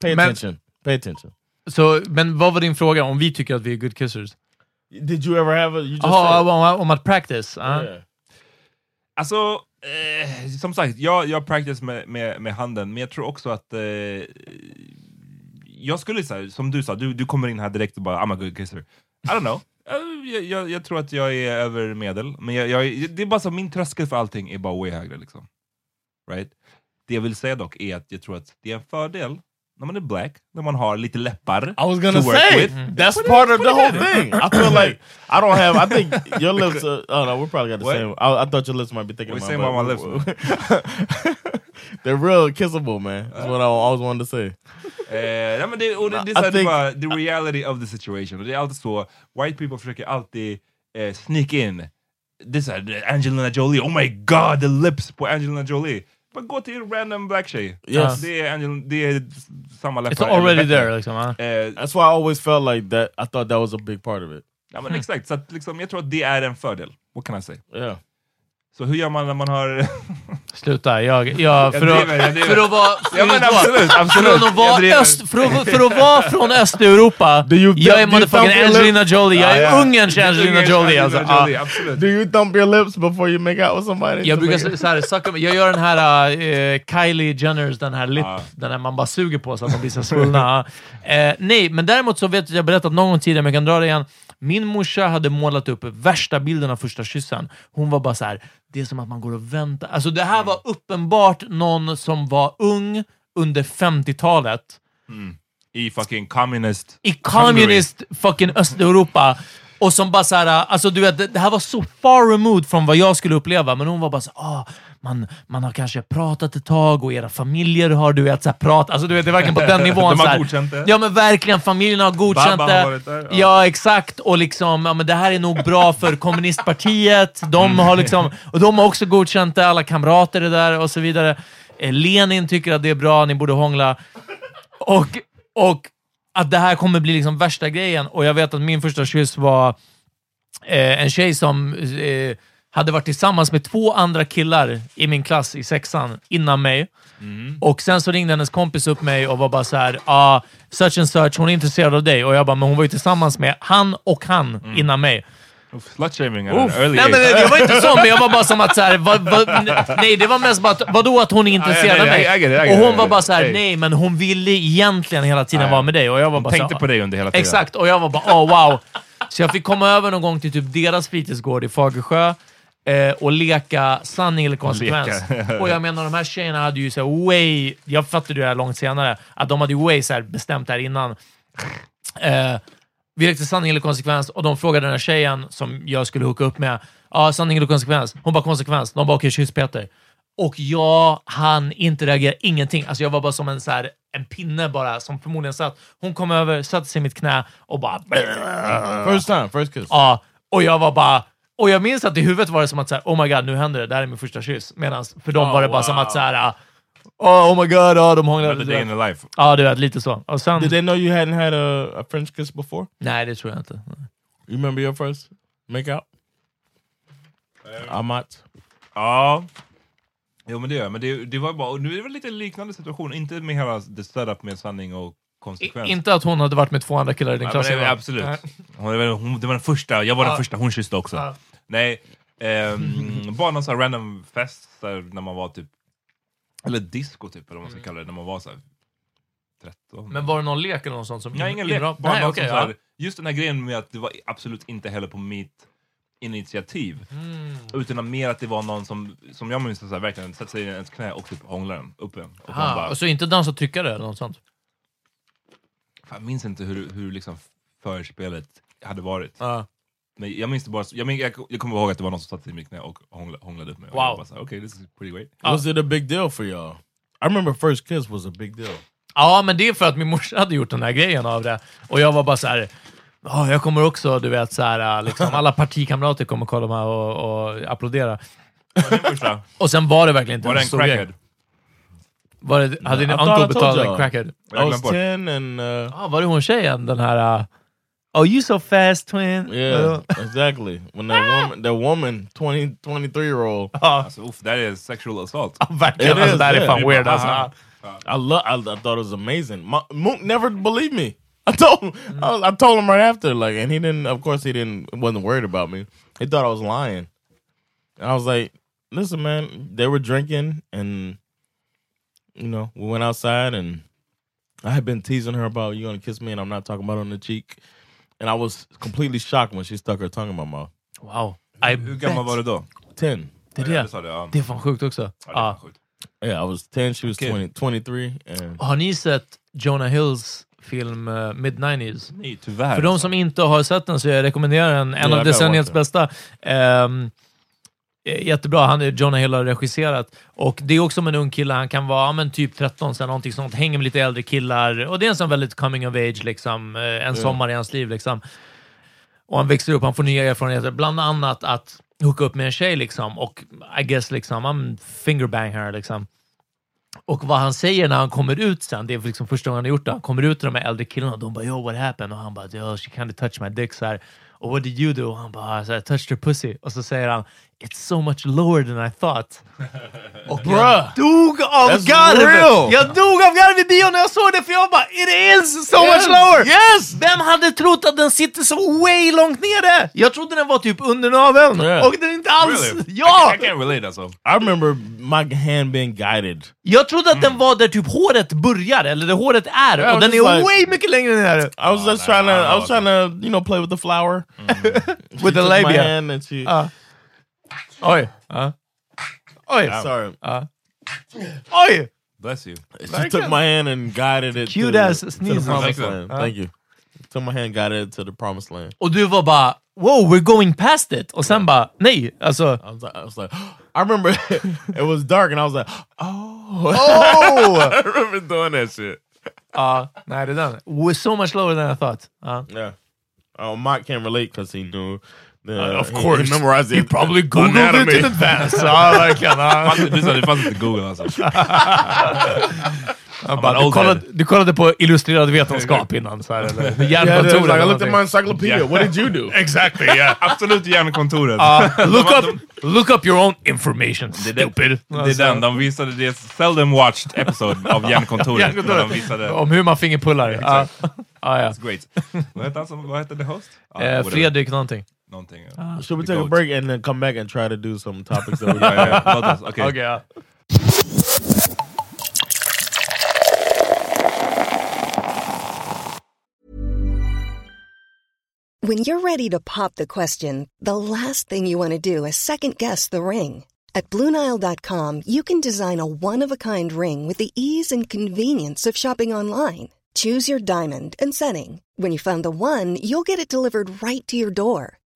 Pay Men- attention. Pay attention. Så, men vad var din fråga? Om vi tycker att vi är good kissers? Did you ever have a? You just said- om, om att practice? ja. Yeah. Alltså, eh, som sagt, jag, jag practice med, med, med handen, men jag tror också att eh, jag skulle säga, som du sa, du, du kommer in här direkt och bara I'm a good kisser. I don't know. Eh, Jag, jag, jag tror att jag är över medel, men jag, jag, det är bara så min tröskel för allting är bara way högre. Liksom. Right? Det jag vill säga dock är att jag tror att det är en fördel när man är black, när man har lite läppar I was gonna to work say with. that's part of the whole thing. I feel like I don't have. I think your lips. Uh, oh no, we probably got the What? same. I, I thought your lips might be thicker. We than same mine, about but- my They're real kissable, man. That's what I always wanted to say. Eh, nej, men det, och det, det är I så det är think- bara the reality of the situation. Och det är alltid så, white people försöker alltid eh, sneak in. Det är så Angelina Jolie, oh my god, the lips på Angelina Jolie. Bara gå till en random black tjej. Yes. Det, är Angel, det är samma läppar. It's already there liksom. ja. Eh, That's why I always felt like that. I thought that was a big part of it. ja, men exakt, så att, liksom, jag tror att det är en fördel. What can I say? Yeah. Så hur gör man när man har... Sluta, jag, jag, för, Jag att, driver, jag driver. för att vara... ja men absolut, absolut. Från att, vara öst, för, att, för att vara från Östeuropa, you- jag är motherfucking? Angelina Jolie, jag är Ja. Ungerns Angelina Jolie. Alltså. Angelina Jolie, absolut. Do you thump your lips before you make out with somebody? Jag brukar så, så här, sucka, jag gör den här uh, Kylie Jenners, den här lip, Ja. den här man bara suger på så att de blir så svullna. Eh, nej, men däremot så vet jag att jag berättat någon gång tidigare, men jag kan dra det igen. Min morsa hade målat upp värsta bilden av första kyssen. Hon var bara så här, det är som att man går och väntar. Alltså det här var uppenbart någon som var ung under 50-talet I fucking communist... i communist fucking Östeuropa. Och som bara såhär, alltså du vet, det, här var så far removed från vad jag skulle uppleva, men hon var bara så ah, man, man har kanske pratat ett tag och era familjer har du vet, så här, pratat, alltså du vet, det är verkligen på den nivån. De har godkänt det. Ja men verkligen, familjen har godkänt Babba har det. varit där, ja. ja. exakt, och liksom, ja men det här är nog bra för kommunistpartiet, de Mm. har liksom, och de har också godkänt det, alla kamrater är där och så vidare. Eh, Lenin tycker att det är bra, ni borde hångla. Och, och att det här kommer bli liksom värsta grejen. Och jag vet att min första kyss var eh, en tjej som eh, hade varit tillsammans med två andra killar i min klass i sexan innan mig. Och sen så ringde hennes kompis upp mig och var bara så här, ah, such and such, hon är intresserad av dig. Och jag bara, men hon var ju tillsammans med han och han innan mig. Slutshaming an early Nej, men det var inte så, men jag var bara som att så här, vad, vad, nej, det var mest bara att, vadå att hon är intresserad av mig? I I och hon var bara så här, nej, men hon ville egentligen hela tiden vara med dig. Och jag var bara Tänkte så, på dig under hela tiden. Exakt, och jag var bara oh wow. Så jag fick komma över någon gång till typ deras fritidsgård i Fagersjö eh, och leka sanning eller konsekvens. Och jag menar, de här tjejerna hade ju så way... Jag fattade det här långt senare, att de hade ju way så här bestämt det här innan. Eh, vi lekte sanning eller konsekvens och de frågade den här tjejen som jag skulle hooka upp med, ja, sanning eller konsekvens? Hon bara konsekvens. De bara, okej, kyss Peter. Och jag hann inte reagera, ingenting. Alltså jag var bara som en, så här, en pinne bara, som förmodligen satt. Hon kom över, satte sig i mitt knä och bara... First time, first kiss. Ja, och jag var bara... Och jag minns att i huvudet var det som att så här, oh my god, nu händer det, det här är min första kyss. Medan för dem Oh, var det bara wow. som att så här, oh, oh my god, ja, de hånglade. The day in the life. Ja, du vet, lite så. Och sen... Did they know you hadn't had a, a French kiss before? Nej, det tror jag inte. You remember your first make out? Amat. Ja. Jo men det gör jag. Men det, det var bara, nu är det väl lite liknande situation, inte med hela the setup med sanning och I, konsekvens. inte att hon hade varit med två andra killar i din Ja, klass. men det, va? absolut. Nej. Hon, hon, det var den första, jag var den Ja. första hon kysste också. Ja. Nej, ehm, bara någon sån här random fest när man var typ, eller disco typ, eller vad man ska kalla det, när man var så här 13. Men var det någon lek eller något sånt? Som Nej, ingen lek. Bara Nej, som ja. här, just den här grejen med att det var absolut inte heller på mitt initiativ. Mm. Utan mer att det var någon som, som jag minns, så här, verkligen sätter sig i ens knä och typ hånglar den upp en. Och bara, och så inte dansa och trycka det eller något sånt? Jag minns inte hur, hur liksom förspelet hade varit. Ja. Men jag minns det bara, jag, minns, jag, jag kommer ihåg att det var någon som satt i mitt knä och hånglade, hånglade upp mig. Och Wow. jag bara så här, okay, this is pretty great. Was it a big deal for y'all? I remember first kiss was a big deal. Ja, men det är för att min morsa hade gjort den här grejen av det. Och jag var bara så här. "Ja, jag kommer också, du vet, så här, liksom, alla partikamrater kommer kolla mig och, och applådera. Var det din första? Och sen var det verkligen inte Var en stor grej. Var det, hade din I thought I uncle told betalat en y'all. crackhead? I Jag was glömde bort. 10 and... Uh, Ja, var det hon tjejen? Den här... Uh, oh, you so fast twin. yeah, exactly. When that woman, that woman, 20, 23 year old, Ja, Alltså, uff, det här är sexual assault. verkligen. It Alltså, is, det här är yeah. fan weird. Aha. Alltså. I love. I, I thought it was amazing. My, Mook never believed me. I told him. I, I told him right after, like, and he didn't. Of course, he didn't. wasn't worried about me. He thought I was lying. And I was like, "Listen, man. They were drinking, and you know, we went outside, and I had been teasing her about you gonna kiss me, and I'm not talking about on the cheek. And I was completely shocked when she stuck her tongue in my mouth. Wow. I Hur gammal var du då? Ten. Det är Ja, det. det ja. Det är fan sjukt också. Ja, det är Ja. fan sjukt. Yeah, I was ten. She was Okay. 20, 23, and Har ni sett Jonah Hills film uh, Mid-90s? Nej, tyvärr. För de som inte har sett den så jag rekommenderar den. En Ja, av decenniets bästa. Eh, jättebra. Han är Jonah Hill har regisserat. Och det är också om en ung kille. Han kan vara men typ 13, sen någonting sånt. Hänger med lite äldre killar. Och det är en sån väldigt coming of age, liksom. Eh, en sommar i hans liv. Liksom. Och han växer upp, han får nya erfarenheter. Bland annat att hooka upp med en tjej liksom. Och I guess liksom, I'm fingerbang här liksom. Och vad han säger när han kommer ut sen, det är liksom första gången han har gjort det, han kommer ut till de här äldre killarna och de bara “Yo, what happened?” och han bara “Yo, she of touched my dick” så här. Och “What did you do?” och han bara så här, “Touched her pussy” och så säger han “It's so much lower than I thought”. Och jag dog av That's garv! real. Jag dog av garv i bion när jag såg det för jag bara “It is so Yes, much lower!” yes! Vem hade trott att den sitter så way långt nere? Jag trodde den var typ under naveln Yeah. och den är inte alls... Really? Ja! I, I can't relate alltså. I remember my hand being guided. Jag trodde att den var där typ håret börjar, eller där håret är, Yeah, och den är like- way mycket längre ner. I was just trying to, I was trying to, you know, play with the flower. She With the labia. Hand and she. Ja. Oj. Ja. Oj. sorry, Oj! Bless you. she took my hand and guided it Cute to, ass to the sneezes. promised Like that. land. Thank you. Took my hand, guided it to the promised land. Och du var bara wow, we're going past it. Och sen bara nej, alltså... I was like, I was like, I remember it was dark and I was like, oh, Oh! I remember doing that shit. Ja, nej det är den. We're so much lower than I thought. Ja. Yeah. Oh, Mike can't relate because he knew. The, Uh, of he- course. he memorized it. You probably googled anatomy. it in advance. Ja, verkligen. Sa det fanns inte Google alltså. Bara, du, kollade, head. du kollade på illustrerad vetenskap innan, så här, eller Yeah, is. hjärnkontoret. like, I looked at my någonting. encyclopedia. What did you do? Exactly, yeah. Absolut hjärnkontoret. Ja, look, up, look up your own information, stupid. Det är den, de visade det seldom watched episode av Hjärnkontoret. när de visade, Om hur man fingerpullar. Ja. Ja, ja. It's great. vad hette han som, hette the host? Ja, Eh, whatever. Fredrik någonting. Någonting. ja. Ah. Should we take a goat. break and then come back and try to do some topics that we. Låt oss, okej. Okej. When you're ready to pop the question, the last thing you want to do is second guess the ring. At Bluenile.com, you can design a one of a kind ring with the ease and convenience of shopping online. Choose your diamond and setting. When you find the one, you'll get it delivered right to your door.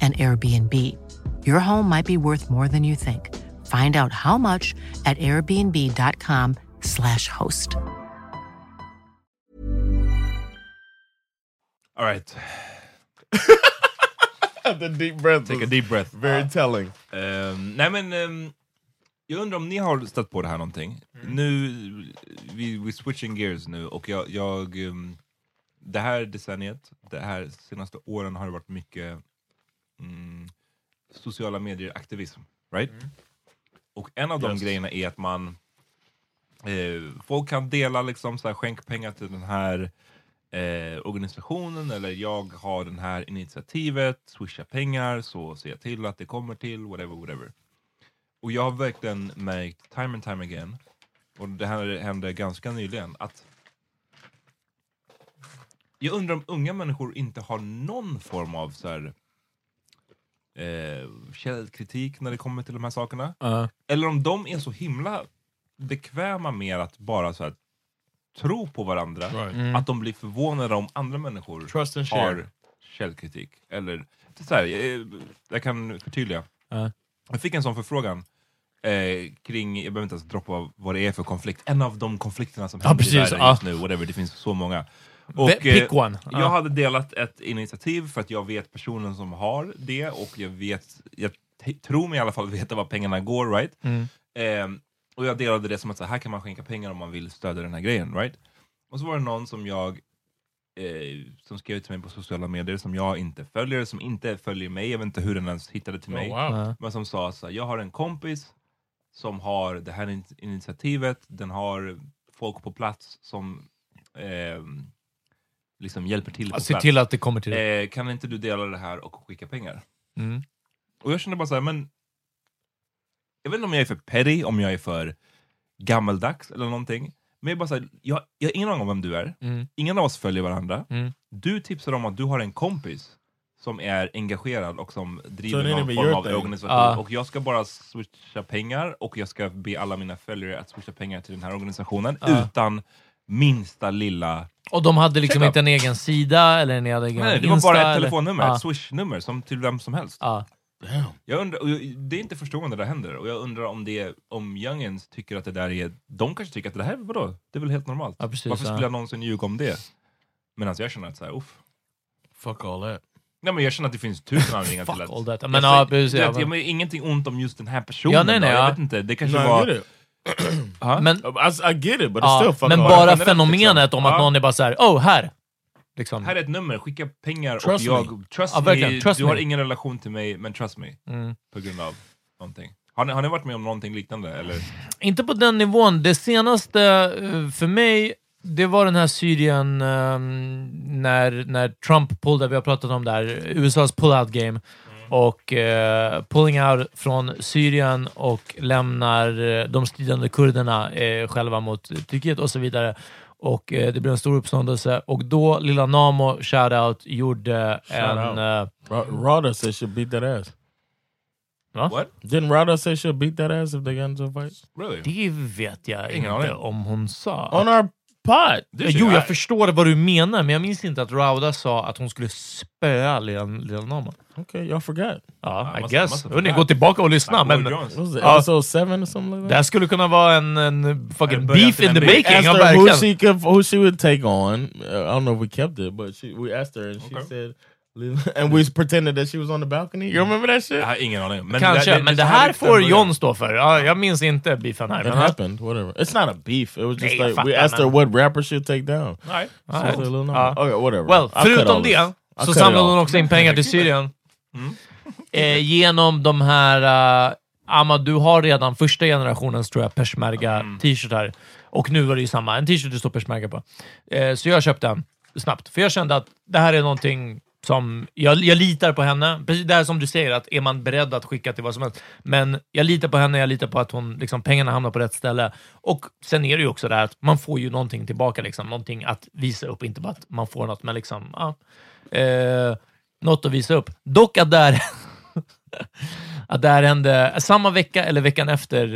an Airbnb. Your home might be worth more than you think. Find out how much at airbnb.com/slash host. All right. the deep breath. Take a deep breath. Very telling. Ehm, nej men, ehm, jag undrar om ni har stött på det här någonting? Nu, vi, vi switching gears nu och jag, jag ehm, det här decenniet, det här senaste åren har det varit mycket mm, sociala medier-aktivism, right? Och en av de Yes. grejerna är att man eh, folk kan dela liksom så här, skänk pengar till den här eh, organisationen eller jag har den här initiativet, swisha pengar så ser jag till att det kommer till, whatever, whatever. Och jag har verkligen märkt time and time again, och det här hände ganska nyligen, att jag undrar om unga människor inte har någon form av så här, eh, källkritik när det kommer till de här sakerna. Ja. Eller om de är så himla bekväma med att bara så här, tro på varandra, Right. Mm. att de blir förvånade om andra människor Trust and share. har källkritik. Eller, så här, jag, jag kan förtydliga. Ja. Jag fick en sån förfrågan eh, kring, jag behöver inte ens droppa vad det är för konflikt, en av de konflikterna som Ja, händer i precis, världen ja. just nu, whatever, det finns så många. Ve- pick one. Jag Ja. hade delat ett initiativ för att jag vet personen som har det och jag vet, jag tror mig i alla fall veta var pengarna går, right? Mm. Ehm, och jag delade det som att så här kan man skänka pengar om man vill stödja den här grejen, right? Och så var det någon som jag eh, som skrev till mig på sociala medier som jag inte följer, som inte följer mig, jag vet inte hur den ens hittade till Oh, mig. wow. Ja. Men som sa så här, jag har en kompis som har det här in- initiativet, den har folk på plats som eh, liksom hjälper till Se till att det kommer till Eh, kan inte du dela det här och skicka pengar? Mm. Och jag kände bara så här, men jag vet inte om jag är för petty, om jag är för gammaldags eller någonting. Men jag bara så här, jag, jag har ingen aning om vem du är. Mm. Ingen av oss följer varandra. Mm. Du tipsar om att du har en kompis som är engagerad och som So driver någon form av thing. organisation. Ah. Och jag ska bara swisha pengar och jag ska be alla mina följare att swisha pengar till den här organisationen Ah. utan minsta lilla... Och de hade liksom Shut up. inte en egen sida eller en egen Nej, det var Insta, bara ett eller- telefonnummer, Ja. ett swishnummer som till vem som helst. Ja. Jag undrar, och jag- det är inte första gången det där händer, och jag undrar om, det, om youngens tycker att det där är... De kanske tycker att det här, vadå? Det är väl helt normalt? Ja, precis, Varför ja. skulle jag någonsin ljuga om det? Medan jag känner att så här, uff. Fuck all that. Nej men jag känner att det finns tusen anledningar till Fuck att... all that. Jag Men säger- ja, precis, det- ja, jag men- men ingenting ont om just den här personen Ja, nej, nej, då. ja. Jag vet inte, det kanske I var... it. Men, I, I get it, but it's still men bara generellt, fenomenet liksom. om att Ja. någon är bara såhär, oh här! Liksom. Här är ett nummer, skicka pengar Trust och jag... Trust Ja, me, trust du har me. ingen relation till mig, men trust me. Mm. På grund av någonting. Har ni, har ni varit med om någonting liknande? Eller? Inte på den nivån. Det senaste eh, för mig, det var den här Syrien ehm, när, när Trump pullade, vi har pratat om det här, USAs pull-out game. Och eh, pulling out från Syrien och lämnar eh, de stridande kurderna eh, själva mot Turkiet och så vidare. Och eh, det blev en stor uppståndelse och då lilla Namo, shoutout, gjorde en... Shout eh, Ra- Rada said she'll beat that ass. What? Didn't Rada say she'll beat that ass if they got into a fight? Really? det vet jag Ingen inte aning. om hon sa. On our pot! Det jo, jag jag. förstår vad du menar, men jag minns inte att Rauda sa att hon skulle spöa Lil Nama. Okay, y'all forgot. Ja, I guess. Hörni, gå tillbaka och lyssna. Men, episode seven or something like det här skulle kunna vara en, en fucking beef in the making. Asked her who she could, who she would take on. I don't know if we kept it, but she, we asked her and she said, and we pretended that she was on the balcony. You remember that shit? Jag har ingen aning. Men Kanske, men det här får. John stå för. Ja, jag minns inte beefen här. It happened. Whatever. It's not a beef. It was just Nej, like we asked her men- what rapper should take down. Nej. She said Lil Nas. Ja. Okay, whatever. Well, I'll förutom all det så samlade all. hon också in pengar till Syrien. Eh, genom de här... Uh, Amma, du har redan första generationens tror jag peshmerga t-shirtar. Och nu var det ju samma. En t-shirt det står peshmerga på. Eh, så jag köpte en snabbt. För jag kände att det här är någonting som... Jag, jag litar på henne. Precis det här som du säger, att är man beredd att skicka till vad som helst. Men jag litar på henne, jag litar på att hon, liksom, pengarna hamnar på rätt ställe. Och sen är det ju också det här att man får ju någonting tillbaka. Liksom, någonting att visa upp. Inte bara att man får något, men liksom... Ja, eh, något att visa upp. Dock att där... det här hände samma vecka eller veckan efter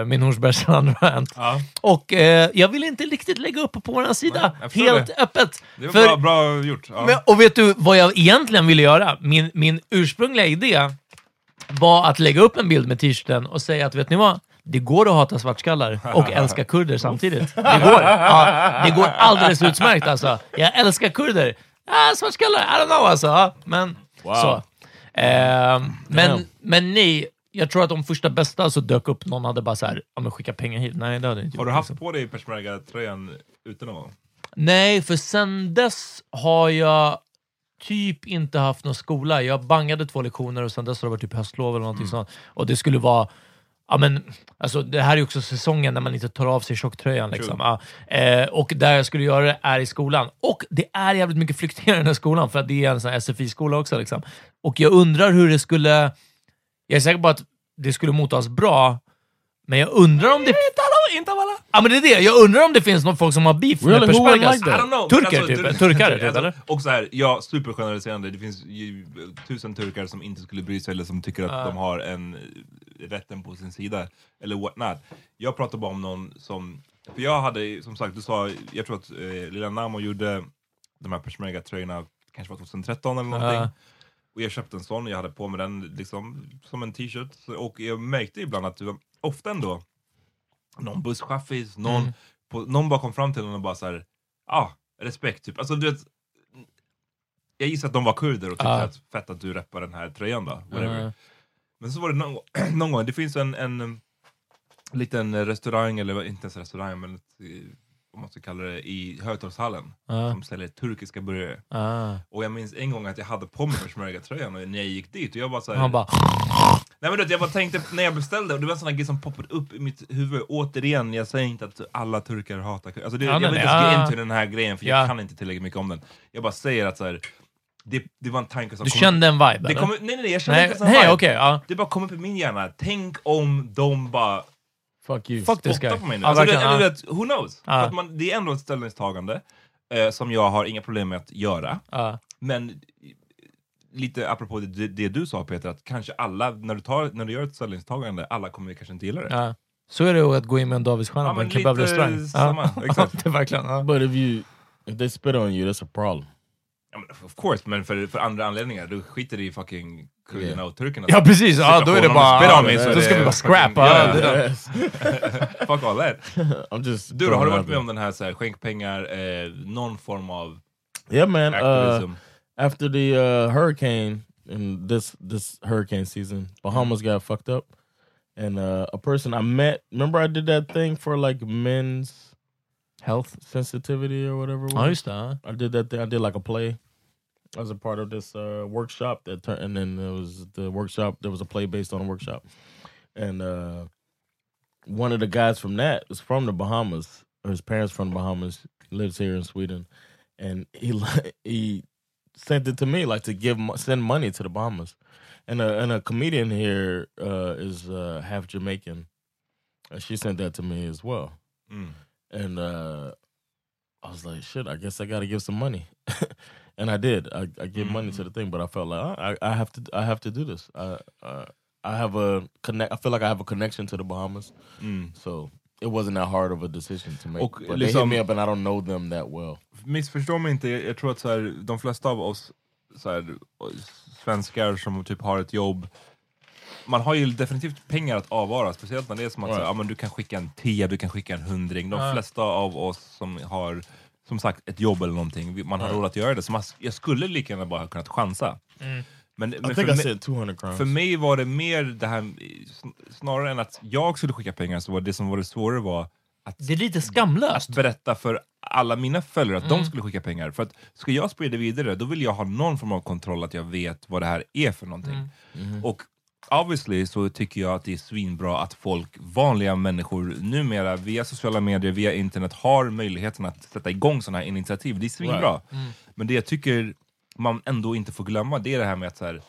eh, min Hornsbergsrand Ja. Och eh, jag vill inte riktigt lägga upp på vår sida Nej, helt det. öppet. Det var För- bra, bra gjort. Ja. men, och vet du vad jag egentligen ville göra? Min, min ursprungliga idé var att lägga upp en bild med t-shirten och säga att vet ni vad? Det går att hata svartskallar och älska kurder samtidigt. Det går. Ja, det går alldeles utmärkt alltså. Jag älskar kurder. Ah, svartskallar, I don't know alltså. Ja, Men Wow. så. Ehm, men, Damn. men nej, jag tror att de första bästa så dök upp, någon hade bara så här, ja men skicka pengar hit. Nej, det hade inte Har du haft liksom. på dig peshmerga-tröjan ute någon gång? Nej, för sen dess har jag typ inte haft någon skola. Jag bangade två lektioner och sen dess har det varit typ höstlov eller någonting sånt. Och det skulle vara Ja, men, alltså, det här är ju också säsongen när man inte tar av sig tjocktröjan. Liksom. Ja, eh, och där jag skulle göra det är i skolan. Och det är jävligt mycket flyktingar i den här skolan, för att det är en sån här SFI-skola också. Liksom. Och jag undrar hur det skulle... Jag är säker på att det skulle mottas bra, men jag undrar om det... Inte alla, inte alla. Ja, men det är det. Jag undrar om det finns någon folk som har beef Really? med peshmergas. like that? I don't know. Turker, Men typ. tur- Turkar, typ, alltså, eller? Och så här, ja, supergeneraliserande. Det finns ju tusen turkar som inte skulle bry sig eller som tycker att de har en eh, rätten på sin sida. Eller what not. Jag pratar bara om någon som... För jag hade, som sagt, du sa, jag tror att eh, Lilla Namo gjorde de här peshmerga-tröjorna kanske var 2013 eller någonting. Och jag köpte en sån, jag hade på mig den liksom som en t-shirt. Och jag märkte ibland att var ofta ändå någon busschaffis, någon, Mm. på, någon bara kom fram till honom och bara såhär, ah, respekt typ. Alltså du vet, jag gissar att de var kurder och tyckte Ja. att fett att du reppar den här tröjan då. Whatever. Ja. Men så var det någon, någon gång, det finns en, en liten restaurang, eller inte ens restaurang, men ett, vad man ska kalla det, i Hötorgshallen. Ja. Som säljer turkiska burgare. Ah. Och jag minns en gång att jag hade på mig peshmerga-tröjan när jag gick dit och jag bara såhär... Han bara... Nej men du jag bara tänkte när jag beställde, och det var en sån grej som poppade upp i mitt huvud. Återigen, jag säger inte att alla turkar hatar. Alltså det, Ja, jag vill inte ens gå in till den här grejen för Ja. jag kan inte tillräckligt mycket om den. Jag bara säger att så här, det, det var en tanke som Du kom kände en vibe, det kom, Nej nej nej, jag kände Nej, inte en vibe. okej, ja. Det bara kom upp i min hjärna. Tänk om de bara Fuck you. Fuck this guy. på mig nu. Ja, Alltså, det, eller, ja. det, who knows? Ja. För att man, det är ändå ett ställningstagande eh, som jag har inga problem med att göra. Ja. Men lite apropå det, det du sa Peter, att kanske alla, när du, tar, när du gör ett ställningstagande, alla kommer kanske inte gilla det. Ja. Så är det att gå in med en Davidsstjärna Ja, på en men lite kebabrestaurang. samma, exakt. det är verkligen... Ja. But if you if they spit on you, that's a problem. Ja, men of course, men för, för andra anledningar, du skiter i fucking kurderna Yeah. och turkerna. Ja, precis. Ja, då är det bara- mig så då ska vi bara scrappa. Yes. det. Fuck all that. I'm just Du då, har du varit med om den här, så här skänk pengar, eh, någon form av Yeah, man. Uh, activism? after the uh, hurricane in this this hurricane season, Bahamas got fucked up, and uh, a person I met. Remember, I did that thing for like men's health sensitivity or whatever. it Ja, was? just det. ja. I did that thing. I did like a play as a part of this uh, workshop that turned, and then there was the workshop. There was a play based on a workshop, and uh, one of the guys from that was from the Bahamas. His parents from the Bahamas lives here in Sweden, and he he sent it to me like to give send money to the Bahamas, and a and a comedian here uh, is uh, half Jamaican. She sent that to me as well Mm. And uh, I was like, shit, I guess I got to give some money, and I did. I, I give money to the thing, but I felt like "Ah, I, I have to, I have to do this. I, uh, I have a connect. I feel like I have a connection to the Bahamas, Mm. so it wasn't that hard of a decision to make. Och but they liksom- hit me up and I don't know them that well. Missförstå mig inte, jag tror att så här, de flesta av oss så här, svenskar som typ har ett jobb, man har ju definitivt pengar att avvara, speciellt när det är som att så här, Right. ja, men du kan skicka en tia, du kan skicka en hundring. De Ja. flesta av oss som har som sagt ett jobb eller någonting, man har Right. råd att göra det. Så man, jag skulle lika gärna bara kunnat chansa. Mm. Men, men för mig- said 200 crowns. för mig var det mer det här, sn- snarare än att jag skulle skicka pengar, så var det som var det svårare var att Det är lite skamlöst. berätta för alla mina följare att Mm. de skulle skicka pengar. För att ska jag sprida vidare, då vill jag ha någon form av kontroll, att jag vet vad det här är för någonting. Mm. Och obviously så tycker jag att det är svinbra att folk, vanliga människor, numera via sociala medier, via internet, har möjligheten att sätta igång sådana här initiativ. Det är svinbra. Right. Mm. Men det jag tycker man ändå inte får glömma, det är det här med att så här,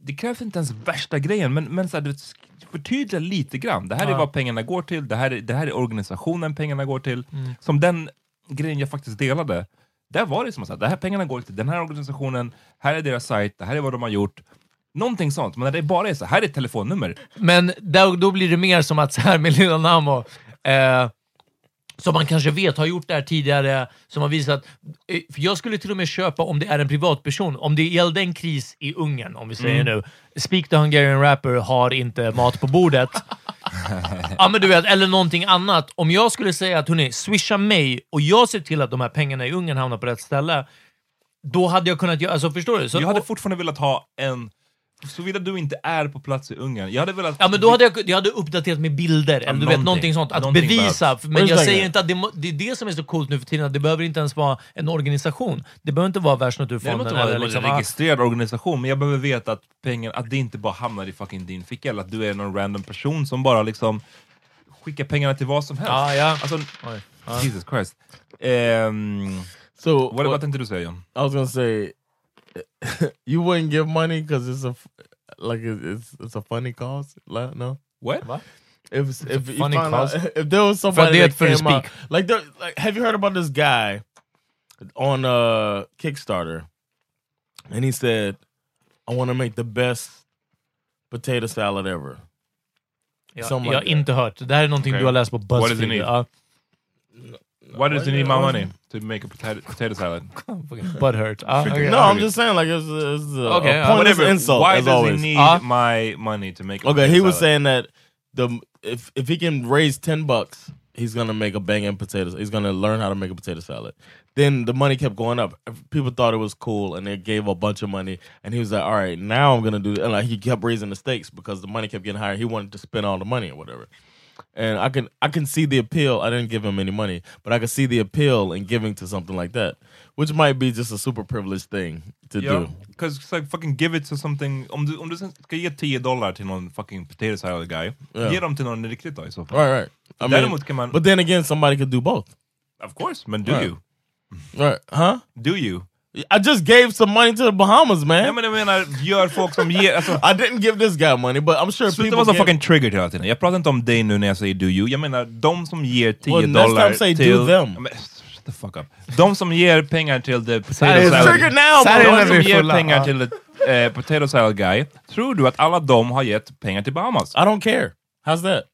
det krävs inte ens värsta grejen, men, men så här, du förtydliga lite grann. Det här är Ja. vad pengarna går till, det här är, det här är organisationen pengarna går till. Mm. Som den grejen jag faktiskt delade, där var det som att säga, det här pengarna går till den här organisationen, här är deras sajt, det här är vad de har gjort. Någonting sånt, men när det bara är så här är ett telefonnummer. Men då, då blir det mer som att så här med Lilla Namo, eh, som man kanske vet har gjort det här tidigare, som har visat... eh, För jag skulle till och med köpa om det är en privatperson, om det gällde en kris i Ungern, om vi säger Mm. nu. Speak the Hungarian rapper har inte mat på bordet. ja, men du vet, eller någonting annat. Om jag skulle säga att hörni, swisha mig och jag ser till att de här pengarna i Ungern hamnar på rätt ställe, då hade jag kunnat göra... Alltså, förstår du? Så, jag hade fortfarande velat ha en, såvida du inte är på plats i Ungern, jag hade velat... Ja men då hade jag, jag hade uppdaterat med bilder, eller du vet någonting. sånt, att Någonting bevisa. behövs. Men jag säger inte att det, det är det som är så coolt nu för tiden, att det behöver inte ens vara en organisation. Det behöver inte vara Det behöver Världsnaturfonden inte vara en ah, registrerad organisation, men jag behöver veta att pengar, att det inte bara hamnar i fucking din ficka, eller att du är någon random person som bara liksom skickar pengarna till vad som helst. Ja, ja. Alltså, Oj. Jesus Christ. Ehm, So vad, vad what- tänkte du säga John? I was gonna say, you wouldn't give money because it's a f- like it's it's a funny cause. Like, no, What? Va? if it's, It's a if you funny find out, cause? if there was somebody det that för att came out, speak. like, there, like, have you heard about this guy on uh Kickstarter? And he said, "I want to make the best potato salad ever." Jag, Something jag har like that. inte hört. Det här är någonting Okay. du har läst på What does he Buzzfeed. need? Ja. Why does he need my money to make a potato, potato salad? Butthurt. Ja, Figure okej. it No. I'm just saying, like, it's, it's a, Okay, a uh, pointless Whatever. insult Why as does always. he need Ah. my money to make a Okay, potato he was salad? saying that the if if he can raise ten bucks, he's gonna make a banging potatoes. He's gonna learn how to make a potato salad. Then the money kept going up. People thought it was cool, and they gave a bunch of money. And he was like, "All right, now I'm gonna do." It. And like he kept raising the stakes because the money kept getting higher. He wanted to spend all the money or whatever. And I can I can see the appeal. I didn't give him any money, but I can see the appeal in giving to something like that, which might be just a super privileged thing to Ja, do. because it's like fucking give it to something. Om du, om du ska ge 10 dollar till någon fucking potato salad guy, Ja. ge dem till någon riktigt då i så fall. Right, right. I mean, kan man... but then again, somebody could do both. Of course, men do Right. you? Right? Huh? Do you? I just gave some money to the Bahamas, man. Nej men jag menar, gör folk som ger... Alltså, I didn't give this guy money, but I'm sure Sluta people vara så fucking triggered hela tiden. Jag pratar inte om dig nu när jag säger do you. Jag menar de som ger 10 Well, next dollar time say do till... them. Ja, Men, shut the fuck up. De som ger pengar till the potato salad... now. De som ger pengar till the eh, potato salad guy, tror du att alla de har gett pengar till Bahamas? I don't care. How's that?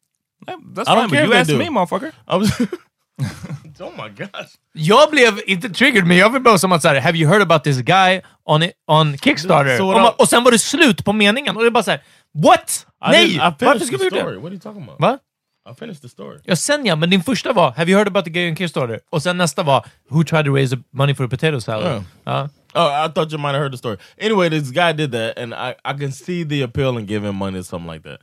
Nej, That's I don't fine, but care you if they asked do. me motherfucker. Oh my gosh. Jag blev inte triggered, men jag blev bara som att såhär, have you heard about this guy on, on Kickstarter? Och, man, och sen var det slut på meningen, och det är bara såhär, what? I Nej! Varför göra story. det? What are you talking about? Va? I finished the story. Ja, sen ja, men din första var Have you heard about the guy on Kickstarter? Och sen nästa var Who tried to raise money for a potato salad? Ja. Ja. Oh, I thought you might have heard the story. Anyway, this guy did that, and I, I can see the appeal in giving money to something like that.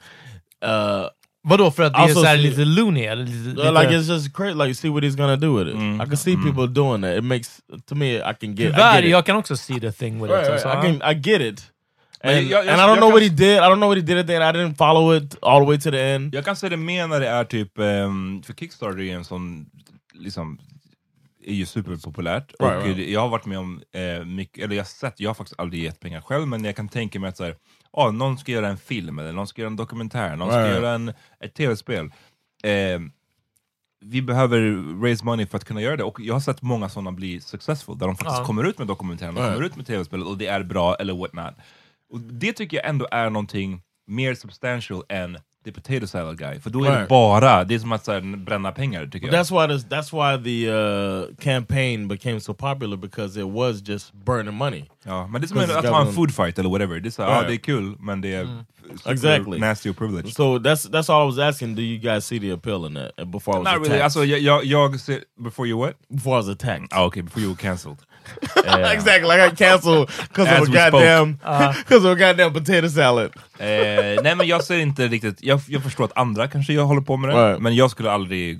Uh, Vadå, för att det är Also såhär see- lite loony? Eller lite, lite, like it's just crazy. Like, see what he's gonna do with it. I can see people doing that. It makes to me. I can get. I Tyvärr, get it. jag kan också see the thing with Right, it. right. Alltså, I can. I get it. Men And, jag- jag- and I don't jag know kan- what he did. I don't know what he did at the end. I didn't follow it all the way to the end. Jag kan säga det mer när det är typ, ehm, för Kickstarter är en sån, liksom, är ju superpopulärt. Right, och right. jag har varit med om eh, mycket, eller jag har sett, jag har faktiskt aldrig gett pengar själv, men jag kan tänka mig att så här, ah, någon ska göra en film, eller någon ska göra en dokumentär, någon ska göra en, ett tv-spel. Eh, vi behöver raise money för att kunna göra det, och jag har sett många sådana bli successful, där de faktiskt Ja. kommer ut med dokumentären, de Right. kommer ut med tv-spelet och det är bra, eller what not. Och det tycker jag ändå är någonting mer substantial än the potato salad guy. För då är det Right. bara, det är som att så här, bränna pengar tycker But jag. that's why this, that's why the uh, campaign became so popular because it was just burning money. Ja, men det är som Because att the ha en government- food fight eller whatever. Det är, så, här, ja, Right. det är kul, men det är super Exactly. nasty och privileged. So that's that's all I was asking. Do you guys see the appeal in that? Before I was Not attacked. really. Alltså, jag, jag, jag ser, before you what? before I was attacked. Ah, okay, before you were cancelled. exactly. Like I got canceled because of a goddamn because of a goddamn potato salad. Eh, nej men jag ser inte riktigt, jag, jag förstår att andra kanske jag håller på med det, Right. men jag skulle aldrig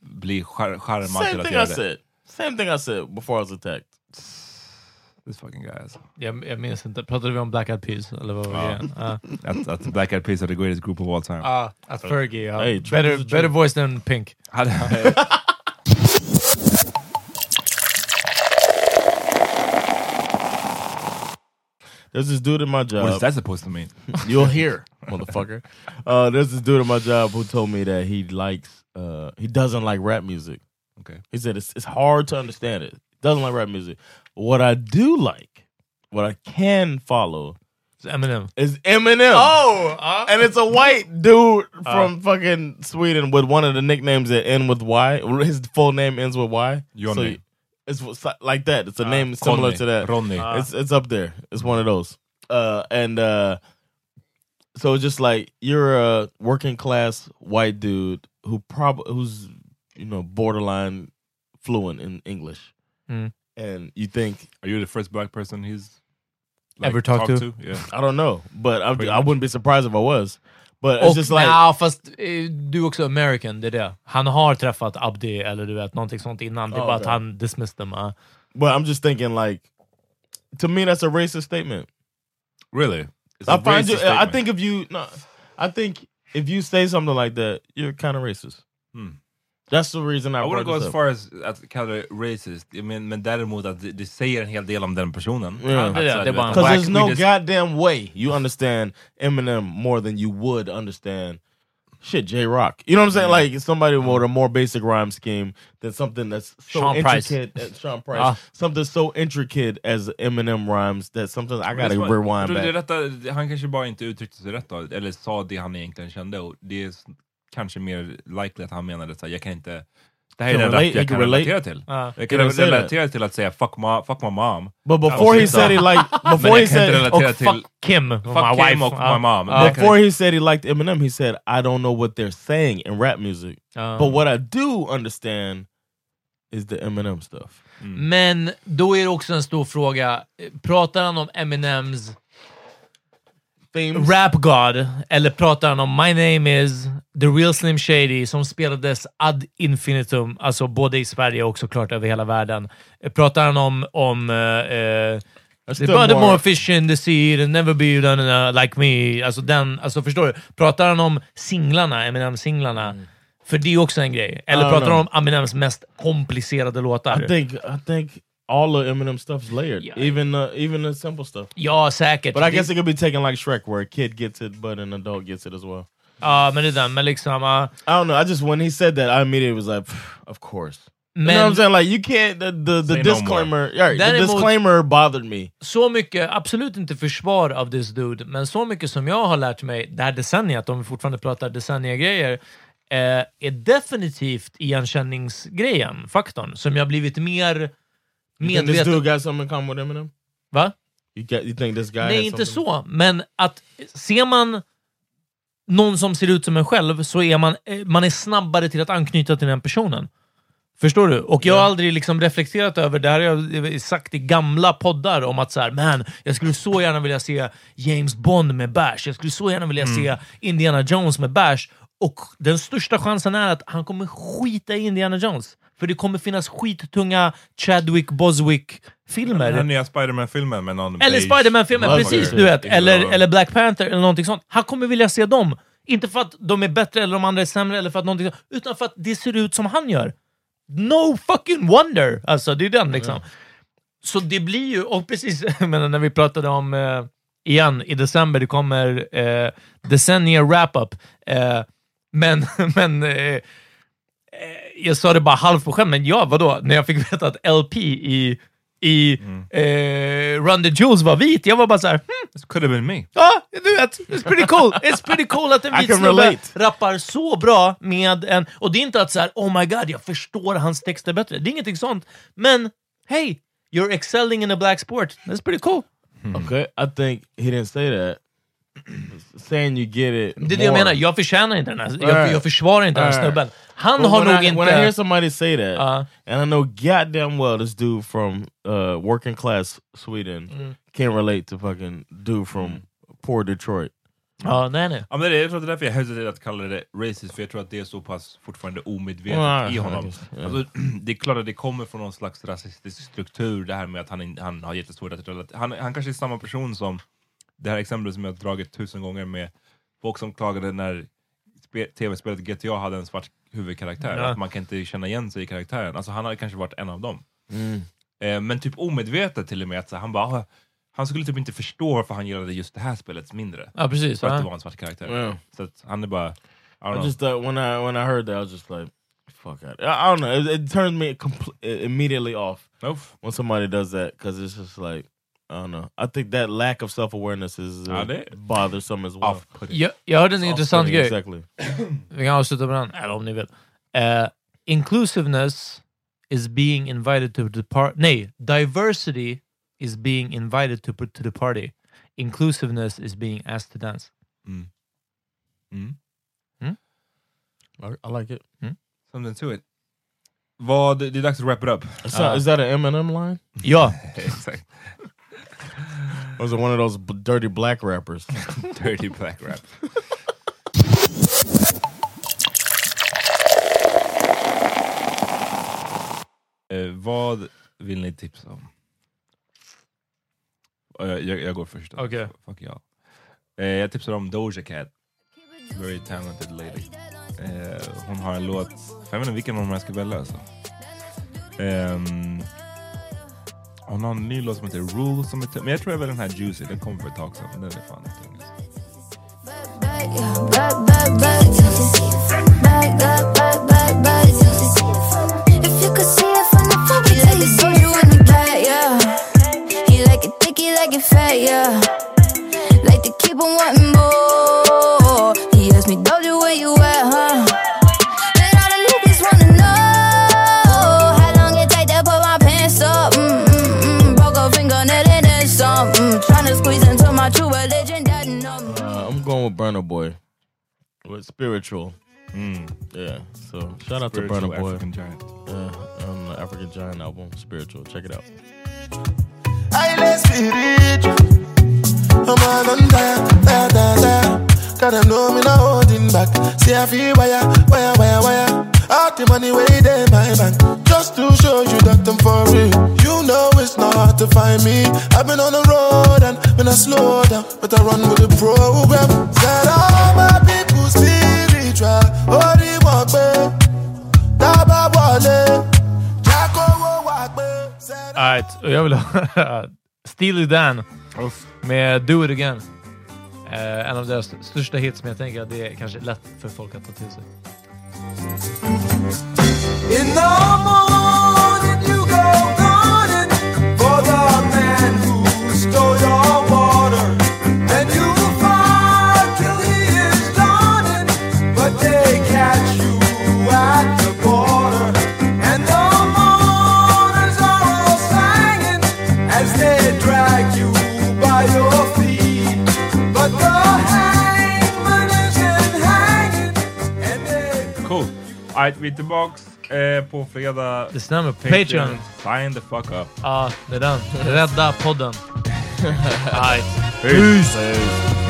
bli char- charmad Same till att thing göra I det. said. Same thing I said before I was attacked. This fucking guy alltså. Jag, jag minns inte, pratade vi om Black Eyed Peas? Eller vad var? Ja. Att, att Black Eyed Peas are the greatest group of all time. Ja, att Fergie, ja. Hey, better, better voice than Pink. There's this dude in my job. What is that supposed to mean? You'll hear, motherfucker. Uh, there's this dude at my job who told me that he likes, uh, he doesn't like rap music. Okay. He said it's it's hard to understand it. Doesn't like rap music. What I do like, what I can follow, Så Eminem. is Eminem. Oh! ja. and it's a white dude from fucking Sweden with one of the nicknames that end with Y. His full name ends with Y. Johnny. It's like that. It's a name similar Conny, to that. Ronny. It's it's up there. It's one of those. Uh, and uh, so it's just like you're a working class white dude who prob who's you know borderline fluent in English, Mm. and you think Are you the first black person he's Ever talked to? Yeah. I don't know, but I, I wouldn't be surprised if I was. But Och, it's just like nja, fast eh, du är också American, det är det. Han har träffat Abdi eller du vet, någonting sånt innan. Det är Oh, bara okay. att han dismissed dem. ja. But I'm just thinking, like, to me, that's a racist statement. Really? It's I a find racist you. I statement. think if you, no, I think if you say something like that, you're kind of racist. Hmm. That's the reason I, I wouldn't go as up. far as att kalla det racist, men, men däremot att det, det säger en hel del om den personen. Yeah. Att Because black- there's no just- goddamn way you understand Eminem more than you would understand shit J Rock. You know what I'm saying? Like somebody with a more basic rhyme scheme than something that's so Sean Price. intricate. As Sean Price. Ah. Something so intricate as Eminem rhymes that sometimes I gotta rewind back. han kanske bara inte uttryckte sig rätt då, eller sa det han egentligen kände. Och det är s- kanske mer likely att han menade att jag kan inte... Det här är den relate- jag kan relate? relatera till. Ja. Jag kan relatera till att säga fuck, ma, fuck my mom. But before he said he liked, before he said, till... fuck Kim, my Fuck wife. Kim och Ja. my mom. Ja. Det kan- before he said he liked Eminem, he said, I don't know what they're saying in rap music. Ja. But what I do understand is the Eminem stuff. Men då är det också en stor fråga. Pratar han om Eminems Themes. Rap God, eller pratar han om My name is The Real Slim Shady som spelades ad infinitum, alltså både i Sverige och såklart över hela världen. Pratar han om, om uh, The body more- fish in the sea, and never be done like me. Alltså, den, alltså förstår du? Pratar han om singlarna, Eminem-singlarna? För det är också en grej. Eller pratar han om Eminems mest komplicerade låtar? I think I think all of Eminem stuff's layered, Yeah. even uh, even the simple stuff. Ja, säkert. But I Det- guess it could be taken like Shrek, where a kid gets it, but an adult gets it as well. Ja, men det är den. Men liksom... uh, I don't know. I just when he said that, I immediately was like, "Pff, of course. You know what I'm men saying? Like you can't. The the, the Say no disclaimer. Yeah, the Däremot- disclaimer bothered me. så mycket, absolut inte försvar av this dude, men så mycket som jag har lärt mig det här decenniet, om vi fortfarande pratar decenniegrejer, eh, är definitivt igenkänningsgrejen, faktorn, som jag blivit mer You think this medveten... dude got something in common with Eminem? Va? You got? You think this guy? Nej, inte så. Men att ser man någon som ser ut som en själv så är man, eh, man är snabbare till att anknyta till den personen. Förstår du? Och jag har aldrig liksom reflekterat över, det här har jag sagt i gamla poddar, om att så här, man, jag skulle så gärna vilja se James Bond med bärs, jag skulle så gärna vilja se Indiana Jones med bärs. Och den största chansen är att han kommer skita i Indiana Jones. För det kommer finnas skittunga Chadwick Boswick-filmer. Den nya Spiderman-filmen med någon Eller Spiderman-filmen, precis. Du vet. Eller, eller Black Panther eller någonting sånt. Han kommer vilja se dem. Inte för att de är bättre eller de andra är sämre, eller för att någonting, utan för att det ser ut som han gör. No fucking wonder! Alltså, det är den liksom. Så det blir ju, och precis menar, när vi pratade om, eh, igen, i december, det kommer eh, Decennial Wrap-Up. Eh, men men eh, eh, jag sa det bara halvt på skämt, men ja, vadå? När jag fick veta att LP i, i eh, Run the Jewels var vit, jag var bara så här, hmm, could have been me. Ja, du vet, it's pretty cool. It's pretty cool att en vit snubbe rappar så bra med en... Och det är inte att så här, oh my god, jag förstår hans texter bättre. Det är ingenting sånt. Men, hey, you're excelling in a black sport. That's pretty cool. Okay, I think he didn't say that. Saying you get it. Det är det jag more. menar, jag förtjänar inte den här, jag, Right. jag försvarar inte den här Right. snubben. Han But har when nog I, inte... When I hear somebody say that, Uh. and I know goddamn well this dude from uh, working class Sweden Mm. can't relate to fucking dude from poor Detroit. Ja, nej nej. Ja, men det är, jag tror att det är därför jag hesiterar att kalla det racist, för jag tror att det är så pass fortfarande omedvetet Ja, i honom. ja. Alltså, det är klart att det kommer från någon slags rasistisk struktur, det här med att han, in- han har jättesvårt att relatera. Han, han kanske är samma person som det här exemplet som jag har dragit tusen gånger med folk som klagade när spe, tv-spelet GTA hade en svart huvudkaraktär, Ja. att man kan inte känna igen sig i karaktären. Alltså han hade kanske varit en av dem. Mm. Eh, men typ omedvetet till och med, att han bara "Ah, han skulle typ inte förstå varför han gillade just det här spelet mindre. Ja, precis. För att det var en svart karaktär. Yeah. Så att han är bara... I don't I know. just thought when I when I heard that I was just like, fuck out. I, I don't know. It, it turns me immediately off Oof. when somebody does that because it's just like I don't know. I think that lack of self awareness is uh, Ja, det- bothersome as well. Off-putting. Jag, jag hörde en intressant Off-putting, grej. Exactly. Vi kan avsluta med den, eller om ni vill. Eh, inclusiveness is being invited to the party. Nej, diversity is being invited to, to the party. Inclusiveness is being asked to dance. Mm. I, I like it. Something to it. Vad, det är dags att wrap it up. Is, that, is that an Eminem line? Ja, Exakt. Is it one of those b- dirty black rappers? Dirty black rap. eh, vad vill ni tipsa om? Eh, jag, jag går först. då. Okej. Fuck y'all. Eh, jag tipsar om Doja Cat. Very talented lady. Eh, hon har en låt, jag vet inte vilken av dem jag ska välja alltså. Ehm, har en ny låt som heter Rules, som är, men jag tror jag väljer den här Juicy, den kom för ett tag sedan. Men den är fan inte tung, alltså. Back, back, back. Back, back, back, back, back. If you could see it from the front, he like it soda when he back, yeah. He like it thick, he like it fat, yeah. Like to keep on wanting more. He asked me, Doja, where you at, huh? Some. Mm, tryna squeeze into my true religion, that numb. Uh, I'm going with Burner Boy. With spiritual. Mm. Yeah. So shout out to Spiritual Burner Boy. African Giant. Uh, on the African Giant album, Spiritual. Check it out. I let spiritual. I'm all on fire, fire, fire, fire. God, I know me not holding back. See, I feel wire, wire, wire, wire. All the money way there my bank. Just to show you that I'm for real. You know it's not hard to find me. I've been on the road and when I slow down, but I run with the program. Said all my people spiritual. The walk back. Daba wale. Jacko wo walk Alright, och jag vill ha Steely Dan med Do It Again. Eh, en av deras största hits, men jag tänker att det är kanske lätt för folk att ta till sig. In the morning Alright, vi är tillbaks eh, på fredag. Det stämmer. Patreon. Sign the fuck up. Ja, det är den. Rädda podden. Alright. Peace.